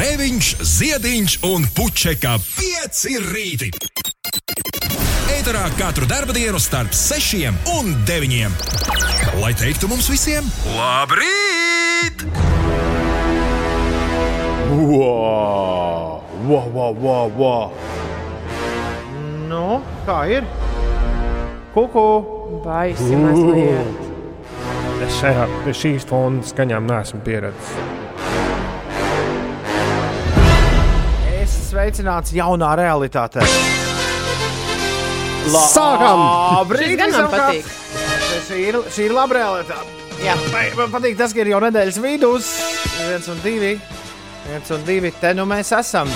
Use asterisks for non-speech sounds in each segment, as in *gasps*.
Grēviņš, Ziediņš un Puķeka 5 rīti. Eterā katru dienu starp 6 un 9. Lai teiktu mums visiem, labrīt! Wow! Wow, wow, wow, wow. Nu, kā ir? Kuku! Baisi mazliet. Es šajā, pie šīs fona skaņām neesmu pieredzējis. Sveicināts jaunā realitātē. Sākam! Brīdī, Šis gan man patīk. Šī ir, šī ir laba realitāte. Jā. Man man patīk tas, ka ir jau nedēļas vidus. viens un divi. Viens un divi. Te nu mēs esam.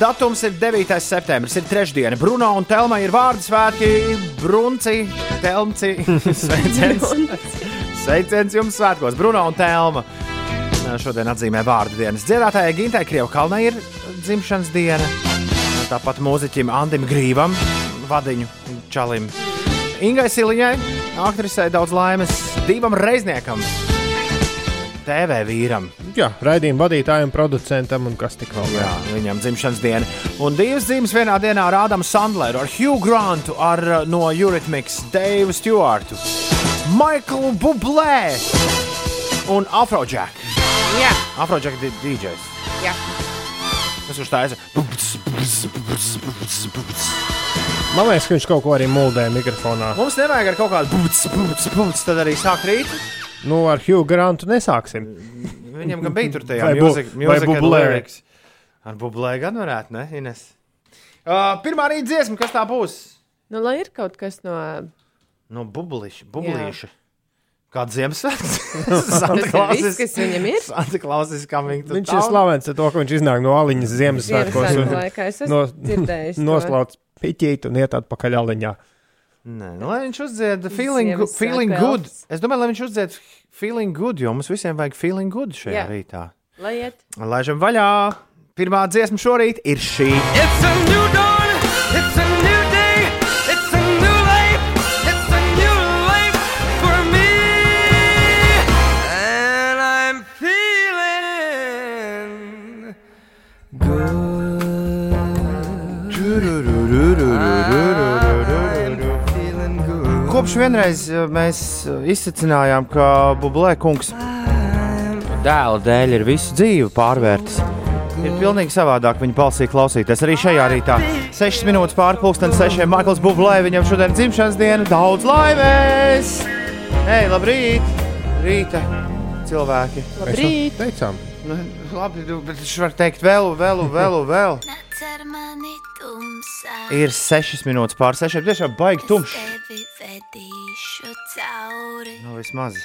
Datums ir 9. septembris, ir trešdiena. Bruno un Telma ir vārdu svētki. Brunci, Telmci. *laughs* Sveiciens. Sveiciens jums svētkos, Bruno un Telma. Šodien atzīmē vārdu dienas. Dziedātājai Gintai Krievkalnai ir dzimšanas diena. Tāpat mūziķim Andim Grīvam, vadiņu čalim. Ingai Siliņai, aktrisei daudz laimes, divam reizniekam, TV vīram. Jā, raidījuma vadītājam, producentam un kas tik vēl. Jā, viņam dzimšanas diena. Un divas dzīves vienā dienā ar Ādamu Sandleru, ar Hugh Grantu, ar uh, no Eurythmics, Deivu Stewartu, Michaelu Bublé un Afrojack. Jā, Afrojack ir DJs. jā. Tas tā ir? Man liekas, ka viņš kaut ko arī muldēja mikrofonā. Mums nevajag ar kaut kādu būtis, tad arī sākt rīt. Nu, ar Hugh Grantu nesāksim. Viņam gan bija tur tajā lyrics. Ar bublē gan varētu, ne, Ines? Uh, pirmā rīta dziesma, kas tā būs? Nu, lai ir kaut kas no. No bubliša, bublīša. Kāda Ziemassvētku? *laughs* Tas ir viss, kas viņam ir. Santa Klaus is coming to Viņš ir slavens ar to, ka viņš iznāk no aliņas Ziemassvētkos Ziemassvētku un laikā es esmu no, *laughs* noslauc piķīt un iet atpakaļ aliņā. Nē, nu, lai viņš uzdzied feeling, Ziemassvētku feeling good. Es domāju, lai viņš uzdzied feeling good, jo mums visiem vajag feeling good šajā Jā. rītā. Lai iet. Laižam vaļā! Pirmā dziesma šorīt ir šī. It's a new dawn, Kopš vienreiz mēs eh, izsacinājām, ka Bublē kungs dēla dēļ ir visu dzīvi pārvērtis. Ir pilnīgi savādāk viņa balsī klausīties. Arī šajā rītā, 6 minūtes pārpusdienas, 6. Maikls Bublē, viņam šodien dzimšanas diena, daudz laimes! Hei, labrīt! Rīta cilvēki! Labrīt! Teicām, Nu, labi, nu, bet viņš var teikt vēl, vēl, vēl, vēl. Ir 6 minūtes pār 6. Tiešām baigi tumšs. Nu, vismaz.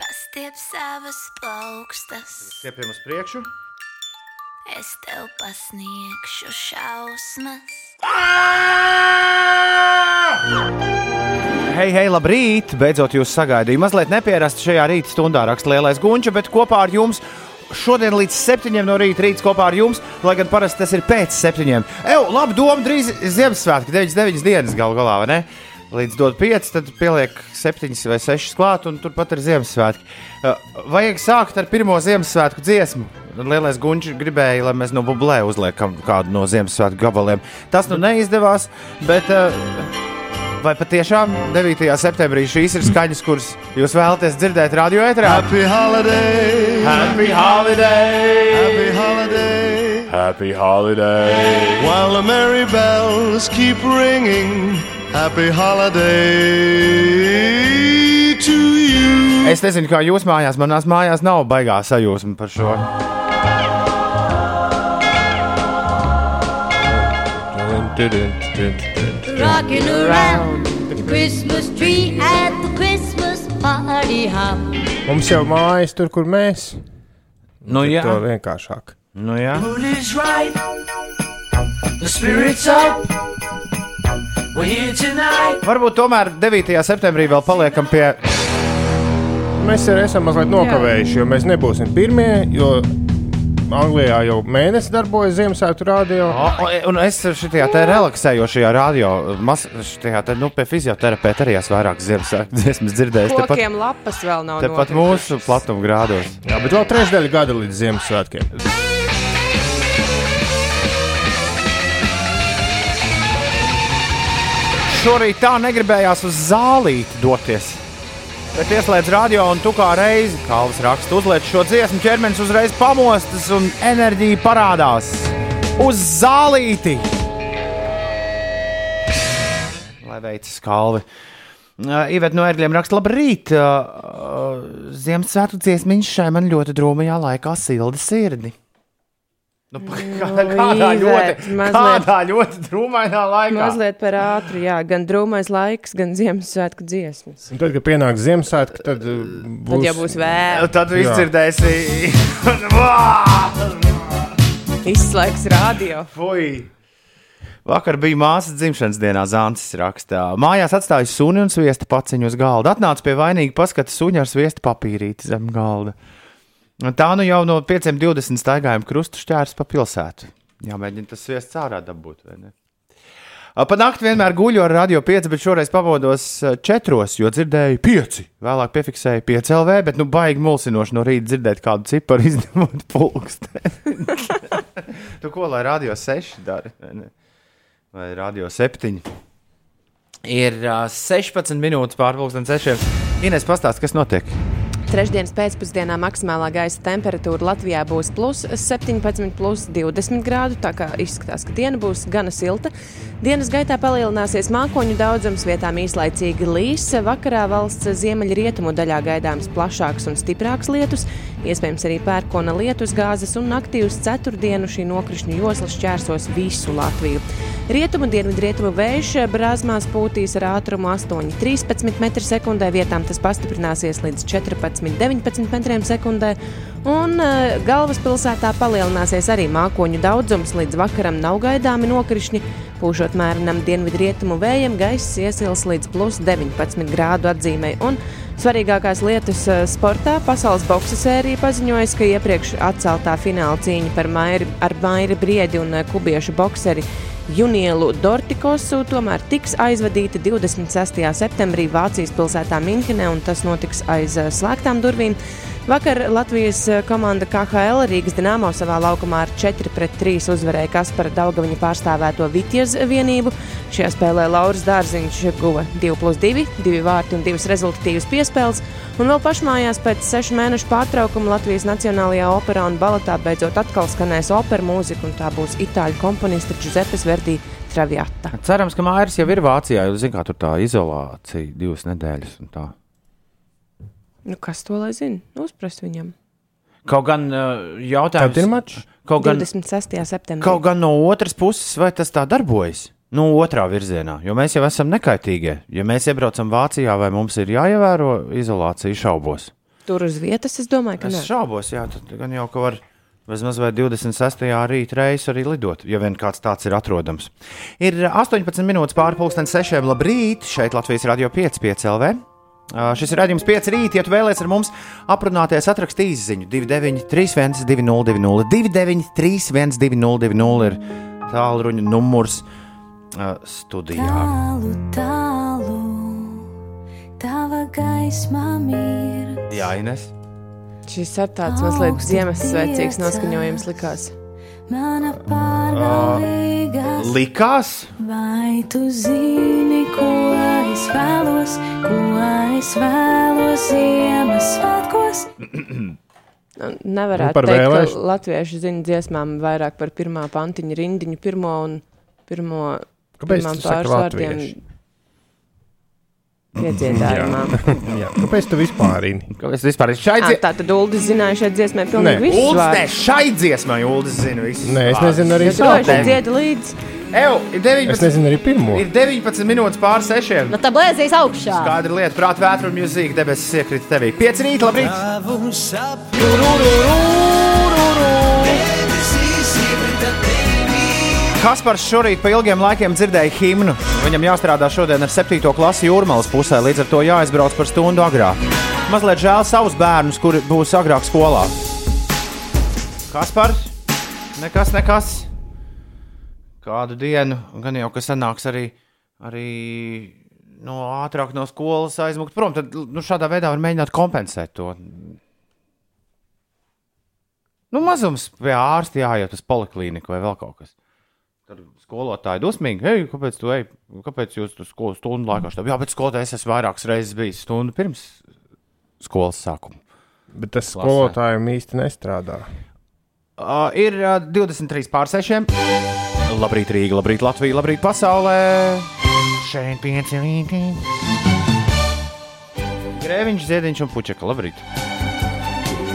Pastiep savas plaukstas. Stiepjam uz priekšu. Es tev pasniegšu šausmas. Hei, hei, labrīt! Beidzot, jūs sagaidījāt. Mazliet nepierasti šajā rīta stundā raksta lielais gunča, bet kopā ar jums šodien līdz septiņiem no rīta rīts kopā ar jums, lai gan parasti tas ir pēc septiņiem. Eju, labi, doma, drīz Ziemassvētki, 99 dienas gal galā, vai ne? Līdz dod 5, tad pieliek 7 vai 6 klāt, un turpat ir Ziemassvētki. Uh, Vajag sākt ar pirmo Ziemassvētku dziesmu. Lielais gunčs gribēja, lai mēs no bublē uzliekam kādu no Ziemassvētku gabaliem. Tas nu neizdevās, bet. Uh, Vai patiešām 9. septembrī šīs ir skaņas, kuras jūs vēlaties dzirdēt radio ēterā? Happy holiday, Happy holiday! happy holiday. Happy holiday! While the merry bells keep ringing, happy holiday to you. Es nezinu, kā jūs mājās, manās mājās nav baigā sajūsma par šo. Rocking around the Christmas tree at the Christmas party hop. Mums jau mājas tur, kur mēs. Nu, jā, To vienkāršāk. nu, jā. Mood is right, the spirit's up. We're here tonight. Varbūt tomēr 9. septembrī vēl paliekam pie. Mēs arī esam mazliet nokavējuši, jo mēs nebūsim pirmie. Jo Anglijā jau mēnesi darbojas Ziemassvētku radio. O, o, un es šajā te relaksējošajā radio, mas, šajā te, nu, pie fizioterapeita arī esmu vairāk Ziemassvētku dziesmas dzirdējis. Tepat, Kokiem lapas vēl nav tepat mūsu platuma grādos. Jā, bet vēl trešdaļa gada līdz Ziemassvētkiem. Šorīt tā negribējās uz zālīti doties. Bet ieslēdz radio un tu kā reizi, Kalvis raksta, uzliek šo dziesmu, ķermenis uzreiz pamostas un enerģija parādās. Uz zālīti! Lai veicas kalvi. Iveta no ērgļiem raksta, labrīt! Ziemassvētku dziesmiņš šai man ļoti drūmajā laikā silda sirdi. Nu, *laughs* kādā, kādā, Ivet, ļoti, mazliet- kādā ļoti drūmainā laikā. Mazliet par ātru, jā, gan drūmais laiks, gan Ziemassvētku dziesmas. Un tad, kad pienāks Ziemassvētku, tad uh, būs. Tad jau būs vēl Tad tu Jā. izdzirdēsi, *laughs* izslēgts radio. Fui! Vakar bija māsas dzimšanas dienā, Zāns rakstā. Mājās atstāja suni un sviesta paciņu uz galda. Atnāca pie vainīga paskata suņa ar sviesta papīrīti zem galda. Tā nu jau no 520 staigājuma krustu šķērs pa pilsētu. Jāmēģina tas sviests ārā dabūt? Pa nakti vienmēr guļu ar radio 5, bet šoreiz pamodos 4, jo dzirdēju 5. Vēlāk piefiksēju 5 LV, bet nu baigi mulsinoši no rīta dzirdēt kādu ciparu *laughs* izņemot pulksteni. tu *laughs* ko lai radio 6 dara? vai radio 7? Ir uh, 16 minūtes pārpusdienas 6. Ines pastāst, kas notiek. Trešdienas pēcpusdienā maksimālā gaisa temperatūra Latvijā būs plus 17, plus 20 grādu. Tā kā izskatās, ka diena būs gana silta. Dienas gaitā palielināsies mākoņu daudzums, vietām īslaicīgi līs. Vakarā valsts ziemeļrietumu daļā gaidāms plašāks un stiprāks lietus, iespējams arī pērkona lietus gāzes, un naktī uz ceturtdienu šī nokrišņu josla šķērsos visu Latviju. Rietumu dienvidrietumu vējš brāzmās pūtīs ar ātrumu 8,13 m2, vietām tas pastiprināsies līdz 14,19 m2. Un uh, galvaspilsētā palielināsies arī mākoņu daudzums. Līdz vakaram nav gaidāmi nokrišņi. Pūšot mērenam dienvidrietumu vējam, gaiss iesils līdz plus 19 grādu atzīmei. Un svarīgākās lietas eh, sportā pasaules boxa sērija paziņoja, ka iepriekš atceltā fināla cīņa par mairi, ar Mairi Briedi un eh, kubiešu bokseri Junielu Dortikosu tomēr tiks aizvadīta 26. septembrī Vācijas pilsētā Minhenē, un tas notiks aiz eh, slēgtām durvīm. Vakar Latvijas eh, komanda KHL Rīgas Dienāmo savā laukumā ar 4-3 uzvarēja Kaspara Daugaviņa pārstāvēto Vitjas vienību. Šajā spēlē Lauris Dārziņš guva 2+2, 2 vārti un 2 rezultatīvas piespēles. Un vēl pašmājās pēc sešu mēnešu pārtraukuma Latvijas Nacionālajā operā un baletā beidzot atkal skanēs opera mūzika, un tā būs itāļu komponista Giuseppes Verdi Traviata. Cerams, ka Mairis jau ir Vācijā, jo zina, kā tur tā izolācija divas nedēļas. un tā. Nu, kas to lai zina? Uzprast viņam. Kaut gan uh, jautājums ir mačs? Kaut gan, 26. septembrī. kaut gan no otras puses, vai tas tā darbojas? No otrā virzienā, jo mēs jau esam nekaitīgie. Ja mēs iebraucam Vācijā, vai mums ir jāievēro izolācija, šaubos. Tur uz vietas es domāju, ka Es nē. šaubos, jā, tad gan jau ka var vismaz vai 26. rīta reisu arī lidot, ja vien kāds tāds ir atrodams. Ir 18 minūtes pāri pusdienas sešiem. Labrīt! Šeit Latvijas radio 5, 5 LV. Šis ir redzējums 5 rīt, ja tu vēlēsies ar mums aprunāties, atrakstīt īsiņu 293, 202, 293, 202, ir tālruņa numurs studijā. Tālu, tālu, tava gaisma mir. Jā, Ines. Šis ir tāds mazliet Ziemassvētcīgs noskaņojums likās. Mana pārdalīga, Likās, vai tu zini, ko es vēlos, ko es vēlos Ziemassvētkos? Nu, Nevarētu teikt, vēlēšanu? ka latvieši zina dziesmām vairāk par pirmā pantiņa rindiņu, pirmo un pirmo Kāpēc saki pārsvārdiem latvieši? Piedziedājumā. *laughs* Jā. Kāpēc tu vispār rini? kāpēc vispār ir šai Ā, dziesmai? Tā tad Uldis zināja šeit dziesmai Nē. pilnīgi visu Uldis, nē, šai dziesmai Uldis zina visu. Nē, es nezinu arī Es droši sākumu. dziedu līdzi. Eju, ir Es 19, nezinu arī pirmo. ir 19 minūtes pār 6. Nu, tā blēzīs augšā. Kāda ir lieta, prāta, vētra un mūzika debesis iekrita tevī? 5 rīt, labrīt! Kaspars šorīt pa ilgiem laikiem dzirdēja himnu. Viņam jāstrādā šodien ar 7. klasi jūrmālas pusē, līdz ar to jāaizbrauc par stundu agrāk. Mazliet žēl savus bērnus, kuri būs agrāk skolā. Kas par? Nekas, nekas. Kādu dienu, gan jau kas sanāks arī, arī no ātrāk no skolas aizmukt prom. Tad nu, šādā veidā var mēģināt kompensēt to. Nu, mazums pie ārsta jāiet uz poliklīniku vai vēl kaut kas. Skolotāji dusmīgi, hei, kāpēc tu ej, kāpēc jūs tur skolas stundu laikā štāv? Jā, bet skolotājs esmu vairākas reizes bijis stundu pirms skolas sākuma. Bet tas Klasē. skolotājiem īsti nestrādā. Uh, ir uh, 23 pār 6. Labrīt, Rīga, labrīt, Latvija, labrīt, pasaulē. Šeit pieci rīti. Grēviņš, Ziediņš un Puķeka. Labrīt.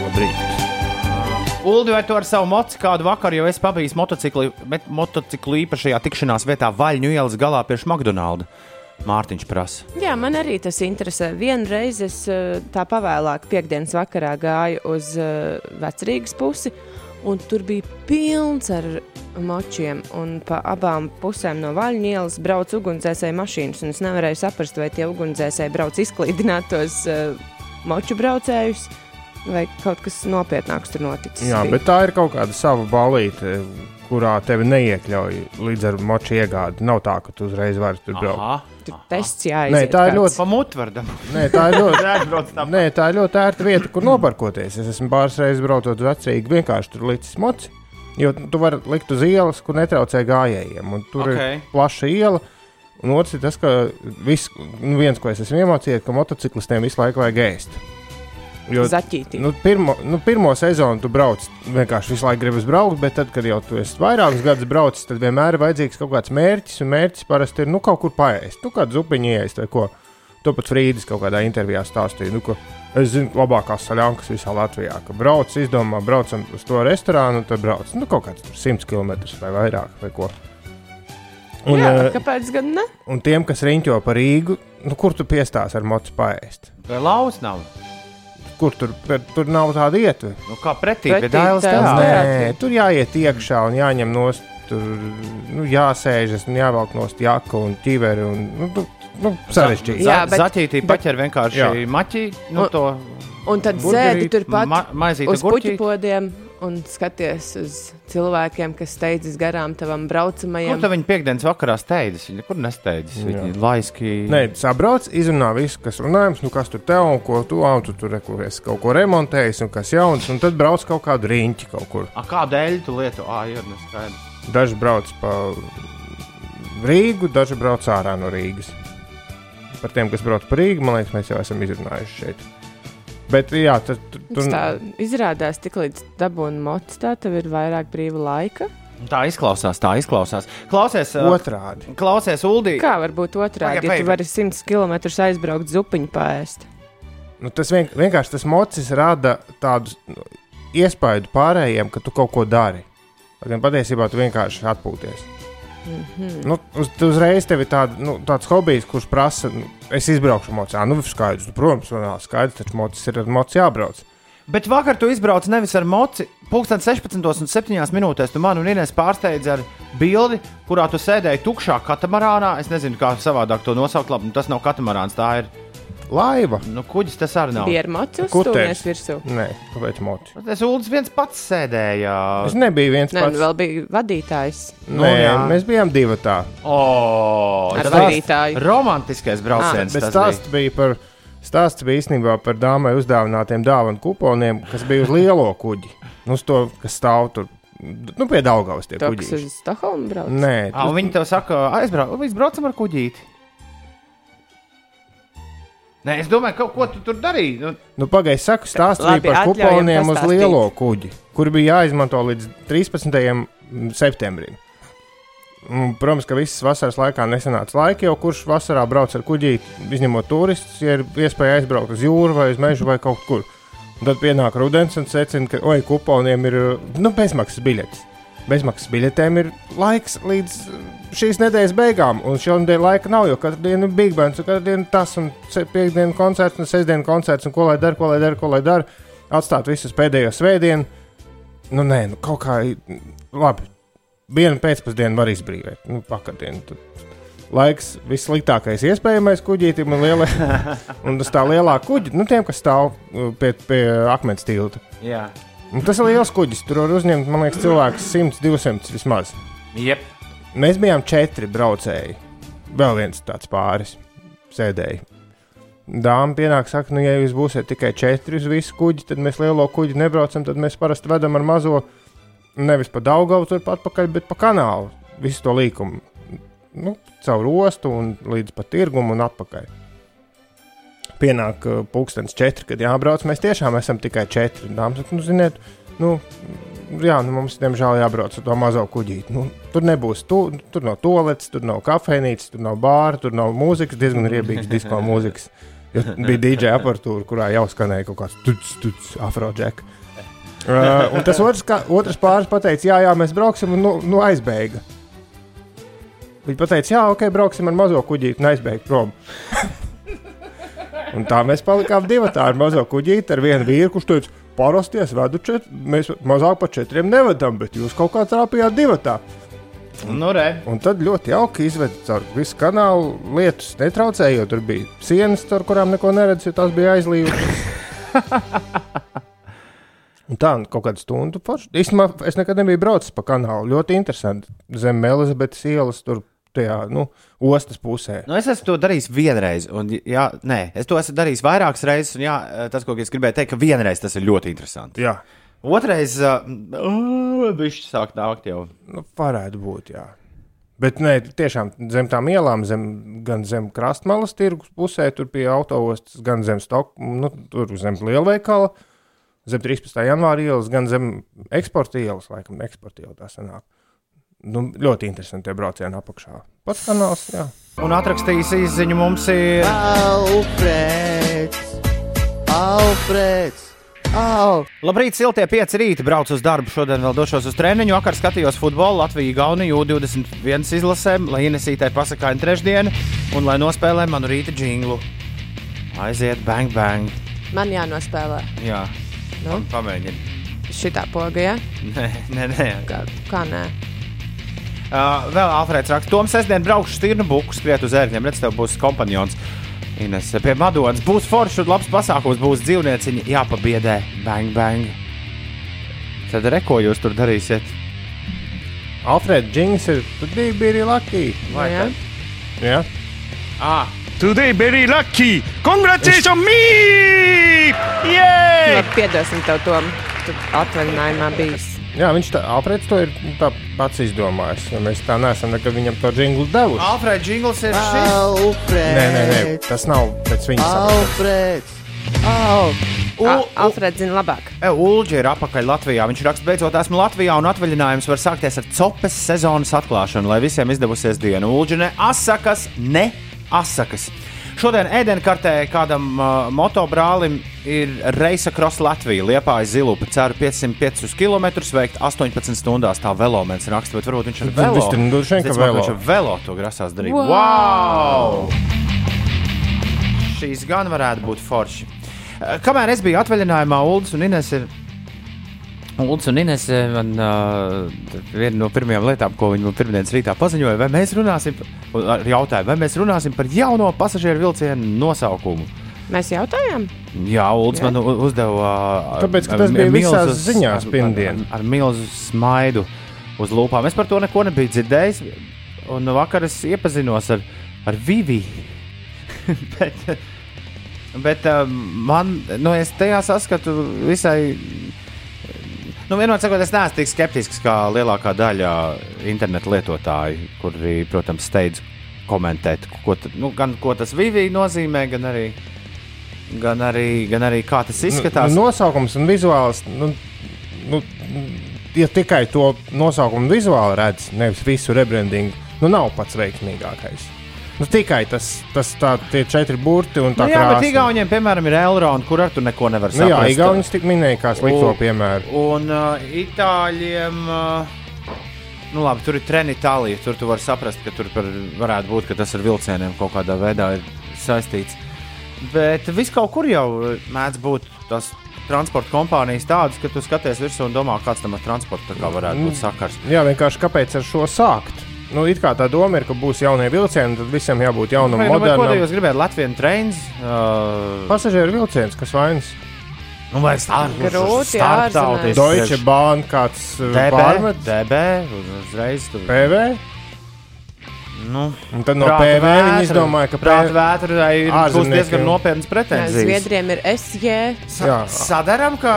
Labrīt. Uldi, vai tu ar savu moci kādu vakaru jau esi pabijis motocikli, bet motociklu īpašajā tikšanās vietā Vaļņu ielas galā pie McDonalda? Mārtiņš prasa. Jā, man arī tas interesē. Vienreiz es eh, tā pavēlāk, piekdienas vakarā gāju uz uh, vecrīgas pusi, un tur bija pilns ar močiem. Un pa abām pusēm no vaļņu ielas brauc ugunsdzēsēju mašīnas. un Es nevarēju saprast, vai tie ugunsdzēsēji brauc izklīdināt tos uh, moču braucējus, vai kaut kas nopietnāks tur noticis. Jā, bija. bet tā ir kaut kāda sava balīte, kurā tevi neiekļauj līdz ar moču iegādi. Nav tā, ka tu uzreiz vari tur braukt. Aha. tur tests jāiziet. Nē, tā ir ļoti- Pa mutvardam. Nē, tā ir ļoti. Nē, tā ir ļoti ērta vieta, kur noparkoties. Es esmu pāris reizes braucot vecīgi, vienkārši tur licis moci. Jo tu vari likt uz ielas, kur netraucē gājējiem. Un tur okay. Ok. ir plaša iela. Un otrs ir tas, ka viss, nu, viens, ko es esmu iemācījies, ka motociklistiem visu laiku vajag ēst. Jo, Zaķītī. nu, pirmo, nu, pirmo sezonu tu brauc, vienkārši visu laiku gribas braukt, bet tad, kad jau tu esi vairākus gadus braucis, tad vienmēr ir vajadzīgs kaut kāds mērķis. Un mērķis parasti ir nu, kaut kur paēst, nu, kādu zupiņu iest vai ko. To pat Frīdis kaut kādā intervijā stāstīja. Nu, ka es zinu, labākās saļankas visā Latvijā. Ka brauc, izdomā, braucam uz to restorānu, tad brauc nu, kaut kāds tur 100 km vai vairāk. Vai ko. un, Jā, eh, kāpēc gan ne? un tiem, kas riņķo par Rīgu, nu, kur tu piestās ar mocu paēst? Vai lauz nav? Kur tur, tur nav tāda ietve? Nu, kā pretī, Pretī bet dēls tēls tā. nē. Tur jāiet iekšā un jāņem nost. Tur nu, jāsēžas un jāvelk nost jaka un ķiveri. Un, nu, nu, nu, sarežģīti. Jā, bet- Zaķītī paķer vienkārši Jā. maķī, nu Un- to Un tad burgerīt, zēdi turpat ma maizīti uz puķu gurķi. podiem un skaties uz cilvēkiem, kas steidzas garām tavam Kur braucamajam. tad viņi piekdienas vakarā steidzas? Viņi nekur nesteidzas. Viņi laiski. Nē, sabrauc, izrunā visu, kas runājams, nu, kas tur tev un ko tu, un tu tur reku, esi kaut ko remontējis un kas jauns, un tad brauc kaut kādu riņķi kaut kur. A, kādēļ tu lieto? Ā, ir neskaidrs. Daži brauc pa Rīgu, daži brauc ārā no Rīgas. Par tiem, kas brauc pa Rīgu, man liekas, mēs jau esam izrunājuši šeit. Bet, jā, tas tur Tas tā izrādās, tik līdz dabūna mocis, tā tev ir vairāk brīva laika. Tā izklausās, tā izklausās. Klausies, otrādi. klausies Uldī. Kā var būt otrādi, Pagaid, ja tu vari 100 km aizbraukt zupiņu pāriest? Nu, tas vien, vienkārši tas mocis rada tādu nu, iespaidu pārējiem, ka tu kaut ko dari. Lai Gan patiesībā tu vienkārši atpūties. Mm -hmm. nu, uz, uzreiz tev ir tāda, nu, tāds hobijs, kurš prasa, nu, es izbraukšu mocā. Nu, skaidrs, protams, nav skaidrs, taču mocis ir ar moci jābrauc. Bet vakar tu izbrauci nevis ar moci. Pūkstens 16,7 minūtēs tu man un Inês pārsteidzi ar bildi, kurā tu sēdēji tukšā katamarānā. Es nezinu, kā savādāk to nosaukt. Labi, nu, tas nav katamarāns, tā ir Laiva, nu, kuģis. Tas arī nav. Bija ar moci Kuteris. uzstūmies virsū. nē, kāpēc moci? Tas Uldis viens pats sēdēja. Es nebiju viens Nē, pats. nu, vēl bija vadītājs. Nu, Nē, jā. mēs bijām divi tā. Oh, Ar tas vadītāju. romantiskais brauciens. Bet tas stāsts bija par. Stāsts bija īstenībā par dāmai uzdāvinātiem dāvanu kuponiem, kas bija uz lielo kuģi. Nu, uz to, kas stāv tur, nu, pie Daugavas tie To, kas kuģi. uz Stokholmu brauc. Nē, Ah, un viņi tev saka, aizbrauc, aizbraucam ar kuģīti. Nē, es domāju, ka, ko tu tur darīji. Nu, Nu, Pagaidiet, saku, bija par kuponiem uz lielo kuģi, kur bija jāizmanto līdz 13. septembrim. Un, protams, ka visas vasaras laikā nesanāca laika, jo kurš vasarā brauc ar kuģi, izņemot turistus, ja ir iespēja aizbraukt uz jūru vai uz mežu vai kaut kur. Un tad pienāk rudens un secina, ka oi, kuponiem ir nu, bezmaksas biļetes. Bezmaksas biļetēm ir laiks līdz šīs nedēļas beigām, un šonadēļ laika nav, jo katru dienu ir Big Bang, un katru dienu tas, un piekdienu koncerts, un sestdienu koncerts, un ko lai dara, ko lai dara, ko lai dara. Atstāt visus pēdējo svētdienu. Nu, nē, nu, kaut kā labi. Vienu pēcpusdienu var izbrīvot, nu, pakadienu. Tad Laiks vissliktākais iespējamais kuģītim un, lielai, *laughs* un tā lielā kuģa, nu, tiem, kas stāv uh, pie, pie akmens tilta. jā. Un tas ir liels kuģis. Tur var uzņemt, man liekas, cilvēks 100, 200 vismaz. Jep. Mēs bijām četri braucēji. Vēl viens tāds pāris sēdēja. Dāma pienāk, saka, nu, ja jūs būsiet tikai četri uz visu kuģi, tad mēs lielo kuģi nebraucam. Tad mēs parasti vedam ar mazo, nevis pa Daugavu, turpat atpakaļ, bet pa kanālu. Visu to līkumu. Nu, caur ostu un līdz pat tirgumu un atpakaļ. Pienāk uh, pulkstenis četri, kad jābrauc. Mēs tiešām esam tikai četri. Dāmas nu, ziniet, nu, jā, nu, mums diemžēl jābrauc ar to mazo kuģīti. Nu, tur nebūs, tu, tur nav toaletes, tur nav kafejnīcas, tur nav bāra, tur nav mūzikas, diezgan riebīgas disko mūzikas. Jo bija DJ aparatūra, kurā jau skanēja kaut kāds tuts, tuts, afroģek. Uh, un tas otrs, kā, otrs pāris pateica, jā, jā, mēs brauksim, un nu, nu aizbēga. Viņi pateica, jā, ok, brauksim ar mazo kuģīti un aizbēga prom. Un tā mēs palikām divi ar mazo kuģīti, ar vienu vīru, kurš teica, parasti es vedu četri, mēs mazāk par četriem nevedam, bet jūs kaut kā trāpījāt divi. Nu, re. Un tad ļoti jauki izveda caur visu kanālu. Lietus netraucēja, jo tur bija sienas, caur kurām neko neredz, jo tās bija aizlījušas. *laughs* Un tā nu, kaut kāda stunda forša. Īstenībā es nekad nebiju braucis pa kanālu. Ļoti interesanti. Zem Elizabetes ielas, tur tajā nu, ostas pusē. Nu, es esmu to darījis vienreiz, un jā, nē, es to esmu darījis vairākas reizes. Un, jā, tas, ko es gribēju teikt, ka vienreiz tas ir ļoti interesanti. Jā, Otrais, uh, viņš sāk nākt jau. nu, varētu būt. Jā. Bet nē, tiešām zem tām ielām, zem, gan zem krastmalas tirgus pusē, tur pie autostas, gan zem Stokholmas, nu, tur zem lielveikala, zem 13. janvāra ielas, gan zem eksporta ielas, laikam, eksporta iela tā sanāk. Nu, ļoti interesanti tie braucieni apakšā. Pats kanāls, jā. Un atrakstījis izziņu mums ir. Alfreds, Alfreds, Al. Labrīt, siltie pieci rīti. Braucu uz darbu. Šodien vēl došos uz treniņu. Vakar skatījos futbolu Latviju Gauniju 21 izlasēm, lai Inesītai pasakāja trešdienu un lai nospēlē manu rīta jinglu. Aiziet, bang, bang. Man jānospēlē Jā, Nu? pamēģini. šitā poga, ja? Nē, nē, nē. Kā, kā nē? Uh, vēl Alfrēds raksta, Toms sestdien braukšu stirnu buku skriet uz ērgļiem. Redz, tev būs kompanjons. Ines, pie Madonas būs foršs un labs pasākums, būs dzīvnieciņi jāpabiedē. Bang, bang. Tad reko jūs tur darīsiet. Alfrēds Džings ir, bija, bija arī Lakija. Vai Jā. Jā. Ah, Today very lucky! Congratulations me! Yay! Labi, piedosim tev to. Tu atvaļinājumā bijis. Jā, viņš tā, Alfrēds to ir tā pats izdomājis. jo Mēs tā neesam nekad viņam to jinglu devuši. Alfrēds Jingls ir šis. Alfreds, Nē, nē, nē, tas nav pēc viņa. Alfreds, Al. Al Alfreds zina labāk. E, Ulģi ir apakaļ Latvijā. Viņš raksta, beidzot esmu Latvijā un atvaļinājums var sākties ar copes sezonas atklāšanu, lai visiem izdevusies diena. Ulģi ne asakas, ne asakas. Šodien ēdienkartē kādam uh, motobrālim ir Reisa Cross Latvija. Liepājas zilupa ceru 505 km veikt 18 stundās. Tā velomens raksta, bet varbūt viņš ar velo. Viņš tur droši vien, ka velo. Viņš ar velo to grasās darīt. Wow! wow! Šīs gan varētu būt forši. Kamēr es biju atvaļinājumā, Ulas un Ines ir. Ulas un Ines eh, man uh, viena no pirmajām lietām, ko viņi man pirmdienas rītā paziņoja, vai mēs runāsim, un ar jautājumu, vai mēs runāsim par jauno pasažieru vilcienu nosaukumu. Mēs jautājām, Jā, Ulas Jā. man uzdeva. ar- Tāpēc, ka ar tas bija visās s- ziņās ar- pirmdien. Ar, ar milzu smaidu uz lūpām. Es par to neko nebiju dzirdējis. Un vakar es iepazinos ar, ar Vivi. *laughs* bet bet um, man, nu, es tajā saskatu visai. Nu, vienmēr sakot, es neesmu tik skeptisks kā lielākā daļa internetu lietotāju, kuri, protams, steidz komentēt, ko, nu, gan ko tas Vivi nozīmē, gan arī, gan arī, gan arī kā tas izskatās. Nu, nosaukums un vizuāls. Nu, nu, ja tikai to nosaukumu vizuāli redz, nevis visu rebrandingu, nu nav pats veiksmīgākais. Nu, tikai tas, tas tā, tie četri burti un tā Nu, jā, bet krāsa. Igauniem, piemēram, ir Elrond, kur ar to neko nevar Nu, jā, saprast. Igaunijas tik minēja kā slikto Un- piemēru. Un uh, Itāļiem, uh, nu labi, tur ir treni Itālija. Tur tu vari saprast, ka tur par, varētu būt, ka tas ar vilcieniem kaut kādā veidā saistīts. Bet viss kaut kur jau mēdz būt tas transporta kompānijas tādas, ka tu skaties virsū un domā, kāds tam ar transportu kā varētu būt sakars. Jā, vienkārši kāpēc ar šo sākt? Nu, it kā tā doma ir, ka būs jaunie vilcieni, tad visam jābūt jaunam, nu, bet ko jūs gribējāt? Latvijas trains. Uh, Pasažieru vilciens, kas vainas? Nu, vai Grūti starptautisks. Deutsche Bahn kāds DB, pārmet DB, uzreiz tur. PV. Nu, Un tad no prāta PV viņi izdomāja, ka prāta vētrai ir būs diezgan nopietnas pretenzijas. Zviedriem ir SJ. Jā. Sadaram, ka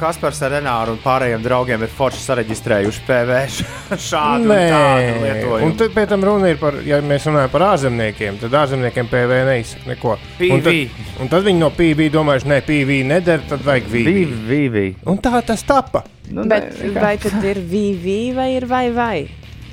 Kaspars ar Renāru un pārējiem draugiem ir forši sareģistrējuši PV *laughs* šādu un tādu Nē, lietojumu. un tad pēc tam runa ir par, ja mēs runājam par ārzemniekiem, tad ārzemniekiem PV neizsaka neko. PV. Un tad, un tad viņi no PV domājuši, ne, PV neder, tad vajag VV. Vivi. Un tā tas tapa. Nu, Bet vai tad ir VV vai ir vai vai?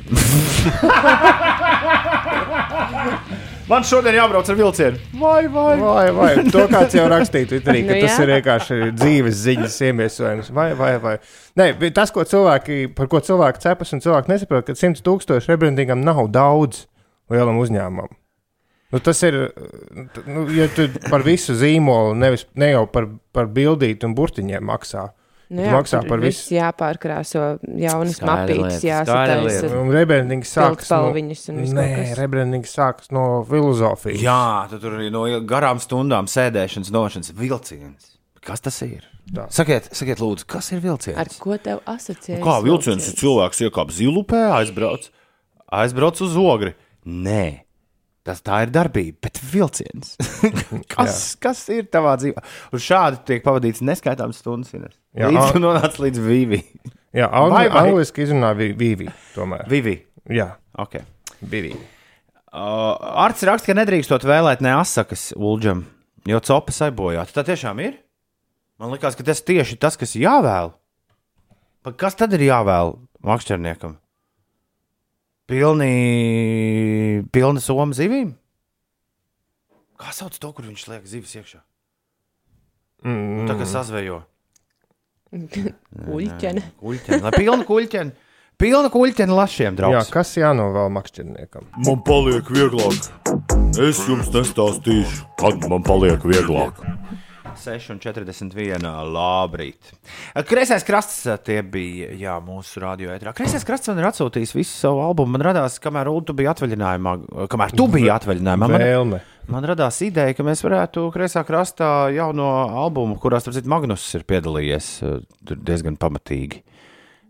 *laughs* Man šodien jābrauc ar vilcienu. Vai, vai? Vai, vai. To kāds jau rakstīja Twitterī, ka Nu tas jā. ir vienkārši dzīves ziņas iemiesojums. Vai, vai, vai. Nē, bet tas, ko cilvēki, par ko cilvēki cepas un cilvēki nesaprot, ka 100 tūkstoši rebrandingam nav daudz lielam uzņēmumam. Nu, tas ir, nu, ja tu par visu zīmolu, nevis ne jau par, par bildīti un burtiņiem maksā. Nu jā, maksā par visu. jāpārkrāso, jaunas mapītes, jāsataisa. Un rebrandings sākas no, Nē, rebrandings sākas no filozofijas. Jā, tu tur arī no garām stundām sēdēšanas, nošanas vilciens. Kas tas ir? Tā. Sakiet, sakiet, lūdzu, kas ir vilciens? Ar ko tev asociējas? Kā vilciens ir cilvēks, iekāp zilupē, aizbrauc. Aizbrauc uz ogri. Nē, tas tā ir darbība, bet vilciens. *laughs* kas, kas ir tavā dzīvē? Un šādi tiek pavadīts neskaitāmas stundas. Ines. Jā, Līdz tu nonāc līdz Vivi. Jā, angli, Vai, vai? angliski izrunā vi- Vivi. Tomēr. Vivi. Jā, Okay. Vivi. Uh, Arts raksta, ka nedrīkstot vēlēt ne asakas Ulģam, jo copas aibojāt. Tā tiešām ir. Man liekas, ka tas tieši tas, kas jāvēl. Pa kas tad ir jāvēl makšķerniekam? Pilni, pilna soma zivīm? Kā sauc to, kur viņš liek zivis iekšā? Mm, Tā kā sazvejo. *laughs* Uļķene. Kuļķeni. Lai pilna kuļķeni. Pilna kuļķeni lašiem, jā, draugs. kas jānovēl makšķerniekam? Man paliek vieglāk. Es jums nestāstīšu, kad man paliek vieglāk. 6,41. Labrīt. Kreisais krasts tie bija jā, mūsu radio ētrā. Kreisais krasts man ir atsūtījis visu savu albumu. Man radās, kamēr Ulu tu biji atvaļinājumā, kamēr tu biji atvaļinājumā. Man, Vēlme. man radās ideja, ka mēs varētu kreisā krastā jauno albumu, kurā, starp citu, Magnus ir piedalījies diezgan pamatīgi.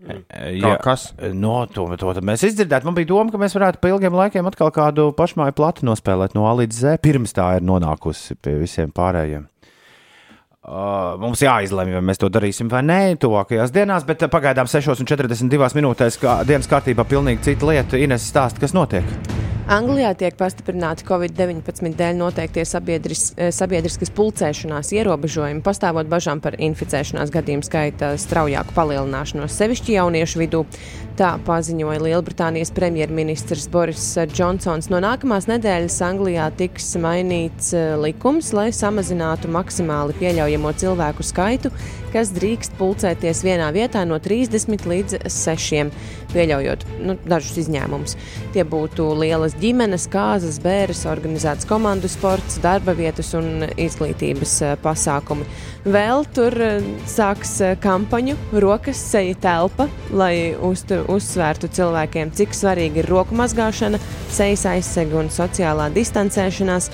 Kā kas? No, to, to tad mēs izdzirdētu. Man bija doma, ka mēs varētu pa ilgiem laikiem atkal kādu pašmāju platu nospēlēt no A līdz Z, pirms tā ir nonākusi pie visiem pārējiem. Uh, mums jāizlemj, vai mēs to darīsim vai nē, tuvākajās dienās, bet uh, pagaidām 6,42 minūtēs, kā dienas kārtībā, pilnīgi cita lieta. Ines stāsta, kas notiek. Anglijā tiek pastiprināti Covid-19 dēļ noteiktie sabiedris, eh, sabiedriskas pulcēšanās ierobežojumi, pastāvot bažām par inficēšanās gadījumu skaita straujāku palielināšanos, sevišķi jauniešu vidū. Tā paziņoja Lielbritānijas premjerministrs Boris Džonsons. No nākamās nedēļas Anglijā tiks mainīts eh, likums, lai samazinātu maksimāli pieļaujamo cilvēku skaitu, kas drīkst pulcēties vienā vietā no 30 līdz 6, pieļaujot nu, dažus izņēmumus. Tie būtu lielas ģimenes, kāzas, bērres, organizēts komandu sports, darba vietas un izglītības eh, pasākumi. Vēl tur eh, sāks eh, kampaņu Rokas seja telpa, lai uztur, uzsvērtu cilvēkiem, cik svarīgi ir roku mazgāšana, sejas aizsega un sociālā distancēšanās.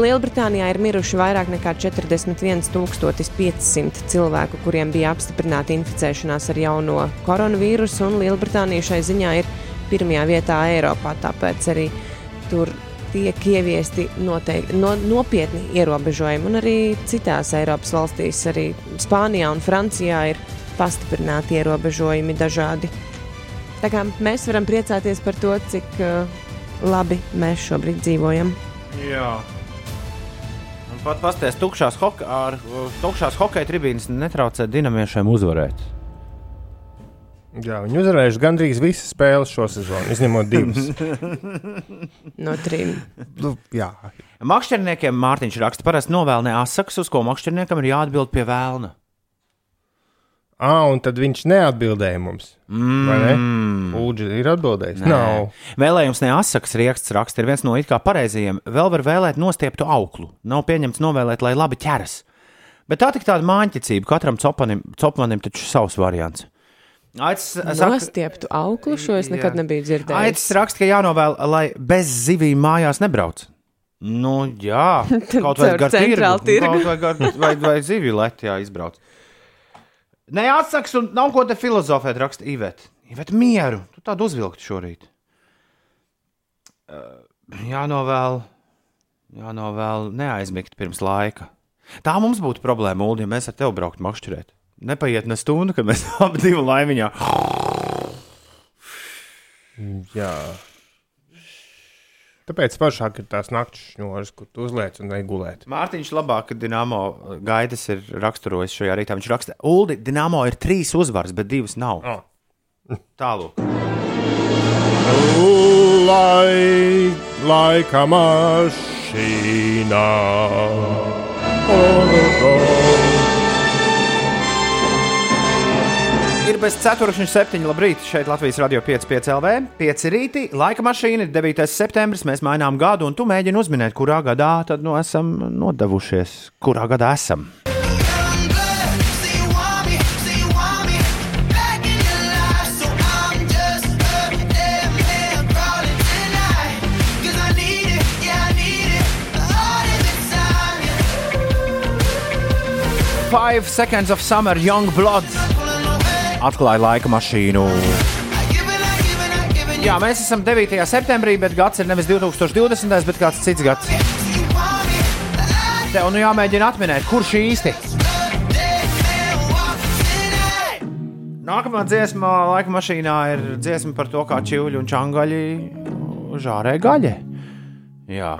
Lielbritānijā ir miruši vairāk nekā 41,500 cilvēku, kuriem bija apstiprināta inficēšanās ar jauno koronavīrusu, un Lielbritānija šai ziņā ir pirmajā vietā Eiropā. Tāpēc arī tur tiek ieviesti noteikti, no, nopietni ierobežojumi, un arī citās Eiropas valstīs, arī Spānijā un Francijā, ir pastiprināti ierobežojumi dažādi. Tā kā mēs varam priecāties par to, cik uh, labi mēs šobrīd dzīvojam. Jā. Pat pasties, tukšās, hoke, ar, tukšās hokeja tribīnes netraucē dinamiešiem uzvarēt. Jā, viņi uzvarējuši gandrīz visas spēles šo sezonu, izņemot divas. *laughs* No trim. Nu, jā, Makšķerniekiem Mārtiņš raksta, parasti novēlnē asakas, uz ko makšķerniekam ir jāatbild pie vēlna. Ah, un tad viņš neatbildēja mums. Vai ne? Lūdzu, ir atbildējis. Nav. Vēlējums ne asakas rieksts raksts ir viens no it kā pareizajiem. Vēl var vēlēt nostieptu auklu. Nav pieņemts novēlēt, lai labi ķeras. Bet tā tik tāda māņķicība. Katram copanim, copmanim taču savs variants. Aicis saka, Nostieptu auklu, šo es nekad Jā. nebiju dzirdējis. Aicis raksta, ka jānovēl, lai bez zivīm mājās nebrauc. Nu, jā, *laughs* kaut vai gar tirgu, tirgu. kaut vai, gar, vai, vai zivju letijā izbrauc. Nē, atsaks, un nav ko te filozofēt, raksta Iveta. Iveta, mieru, tu tādu uzvilktu šorīt. Uh, jānovēl, jānovēl neaizmigt pirms laika. Tā mums būtu problēma, Ulu, ja mēs ar tevi brauktu makšķerēt. Nepaiet ne stundu, kad mēs *laughs* abi divi laimiņā. Jā. Tāpēc pašāk ir tās naktas šņūras, kur tu uzliec un gulēt. Mārtiņš labāk, ka Dienāmo gaitas ir raksturojis šajā rītā. Viņš raksta, Ulu, Dienāmo ir trīs uzvaras, bet divas nav. Oh. *laughs* Tālāk. Lai, laika mašīnā. Ir bez 4,7. Labrīt, šeit Latvijas radio 5,5 LV. 5 rīti, laika mašīna, ir 9. septembris. Mēs mainām gadu, un tu mēģini uzminēt, kurā gadā tad nu esam nodevušies. Kurā gadā esam? Five Seconds of Summer, Young Blood. Atklāja laika mašīnu. Jā, mēs esam 9. septembrī, bet gads ir nevis 2020, bet kāds cits gads. Tev nu jāmēģina atminēt, kurš īsti. Nākamā dziesma laika mašīnā ir dziesma par to, kā čūļi un čangaļi žārē gaļa. Jā,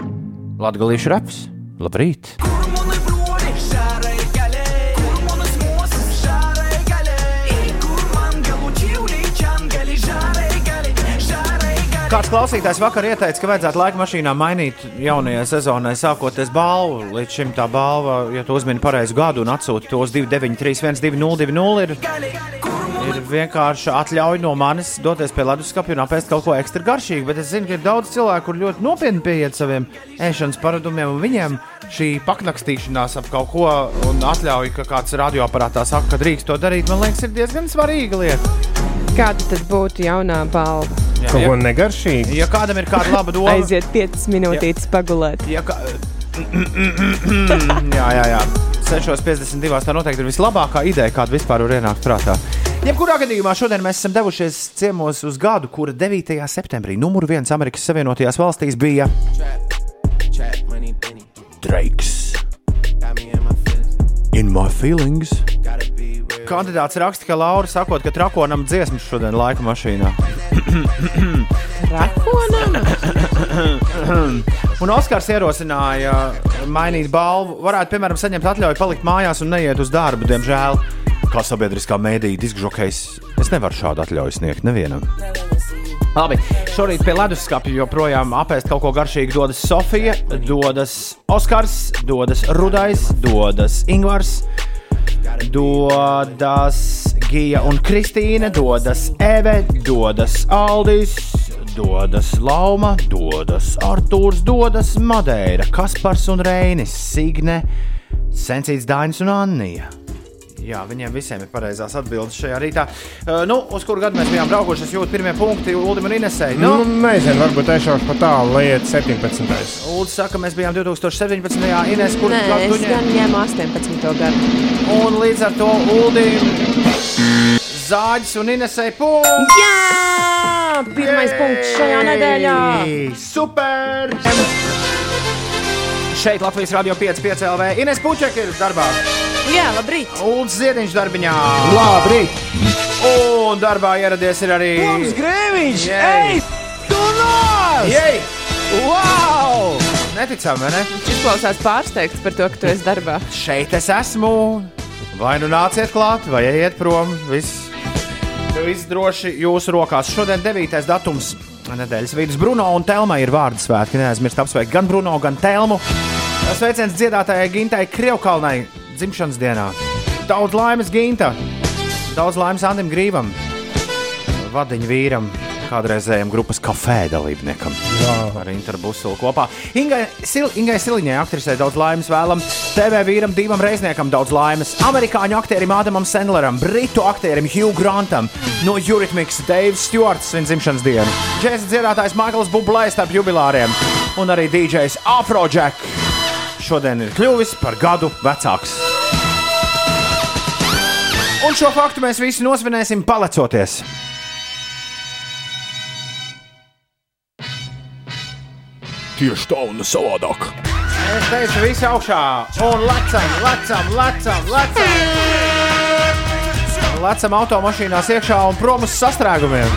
Latvijas reps. Labrīt! Kāds klausītājs vakar ieteica, ka vajadzētu laika mašīnā mainīt jaunajai sezonai, sākoties balvu. Līdz šim tā balva, ja tu uzmini pareizu gadu un atsūti tos 293, 202, ir, ir vienkārši atļauj no manis doties pie leduskapja un apēst kaut ko ekstra garšīgu. Bet es zinu, ka ir daudz cilvēku, kur ļoti nopietni pieiet saviem ēšanas paradumiem, un viņiem šī paknakstīšanās ap kaut ko un atļauj, ka kāds radioaparātā saka, ka drīkst to darīt, man liekas, ir diezgan svarīga lieta. Kāda tad būtu jaunā balva? Jā, Kaut ja- ko negaršīgu. Ja kādam ir kāda laba doma, Aiziet 5 minūtītes pagulēt. Ja kā... *clears throat* jā, jā, jā. 6,52. Tā noteikti ir vislabākā ideja, kāda vispār var ienākt prātā. Jebkurā gadījumā šodien mēs esam devušies ciemos uz gadu, kura 9. septembrī numur viens Amerikas Savienotajās valstīs bija Drakes. In my feelings. Kandidāts raksta, ka Laura sakot, ka trakonam dziesmas šodien laika mašīnā. Un Oskars ierosināja mainīt balvu. Varētu, piemēram, saņemt atļauju palikt mājās un neiet uz darbu. Diemžēl, kā sabiedriskā mēdīja diskžokejs, es nevaru šādu atļauju sniegt nevienam. Labi, šorīt pie leduskapja joprojām apēst kaut ko garšīgu. Dodas Sofija, dodas Oskars, dodas Rudais, dodas Ingvars, dodas Gija un Kristīne, dodas Eve, dodas Aldis, dodas Lauma, dodas Artūrs, dodas Madeira, Kaspars un Reinis, Signe, Sensīts Dainis un Annija. Jā, viņiem visiem ir pareizās atbildes šajā rītā. Uh, nu, uz kuru gadu mēs bijām braukuši, es jūtu pirmie punkti Ulim un Inesei. Nu, Nu, nezinu, varbūt ešaušu pa tālu, lai iet 17. Ulis saka, mēs bijām 2017. Ines, kur Nē, gadu tu ņem? ņēmu 18. gadu. Un līdz ar to Ulim, Zāģis un Inesei punkts! Jā! Pirmais punkts šajā nedēļā! Super! Šeit Latvijas Rādio 5,5 LV. Ines Puķek ir darbā. Jā, labrīt! Ulds Ziediņš darbiņā. Labrīt! Un darbā ieradies ir arī. Grēviņš! Jej! Tu! Jej! Wow! Neticami, vai ne? Viņš izklausās pārsteigts par to, ka tu esi darbā. Šeit es esmu. Vai nu nāciet klāt, vai ejiet prom. Viss, viss droši jūsu rokās. Šodien 9. datums. Nedēļas vidus Bruno un Telma ir vārdu svētki. Neaizmirst apsveikt gan Bruno, gan Telmu. Sveiciens dziedātājai Gintai Krievkalnai dzimšanas dienā. Daudz laimes Ginta, daudz laimes Andim Grīvam, vadiņu vīram, kādreizējam grupas kafē dalībniekam. Ar Interbusulu kopā. Ingai, Sil, Ingai Siliņai, aktrisei, daudz laimes vēlam. TV vīram, divam reizniekam, daudz laimes. Amerikāņu aktierim Ādamam Sandleram, britu aktierim Hugh Grantam, no Eurythmics Davis Stewarts svin dzimšanas dienu. Džēzus dziedātājs Maikls Bublē starp jubilāriem. un arī DJs Afrojack šodien ir kļuvis par gadu vecāks. Un šo faktu mēs visi nosvinēsim palecoties. Tieši tā un savādāk. Es teicu, visi augšā, un lecam, lecam, lecam, lecam. Lecam automašīnās iekšā un prom uz sastrēgumiem.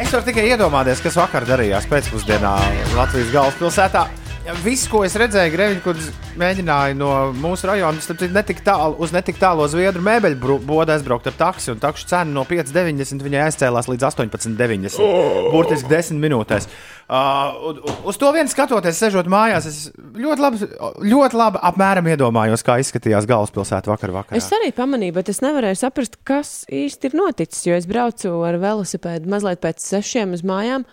Es varu tikai iedomāties, kas vakar darījās pēcpusdienā Latvijas galvaspilsētā. Viss, ko es redzēju, Grēviņš, kurš mēģināja no mūsu rajona, starp citu, netik tālu, uz netik tālo zviedru mēbeļu bodu aizbraukt ar taksi. Un takšu cena no 5,90 viņai aizcēlās līdz 18,90. Burtiski 10 minūtēs. Uh, uz to vien skatoties, sežot mājās, es ļoti labi, ļoti labi apmēram iedomājos, kā izskatījās galvaspilsēta vakar. vakarā. Es arī pamanīju, bet es nevarēju saprast, kas īsti ir noticis. Jo es braucu ar velosipēdu mazliet pēc sešiem uz mājām,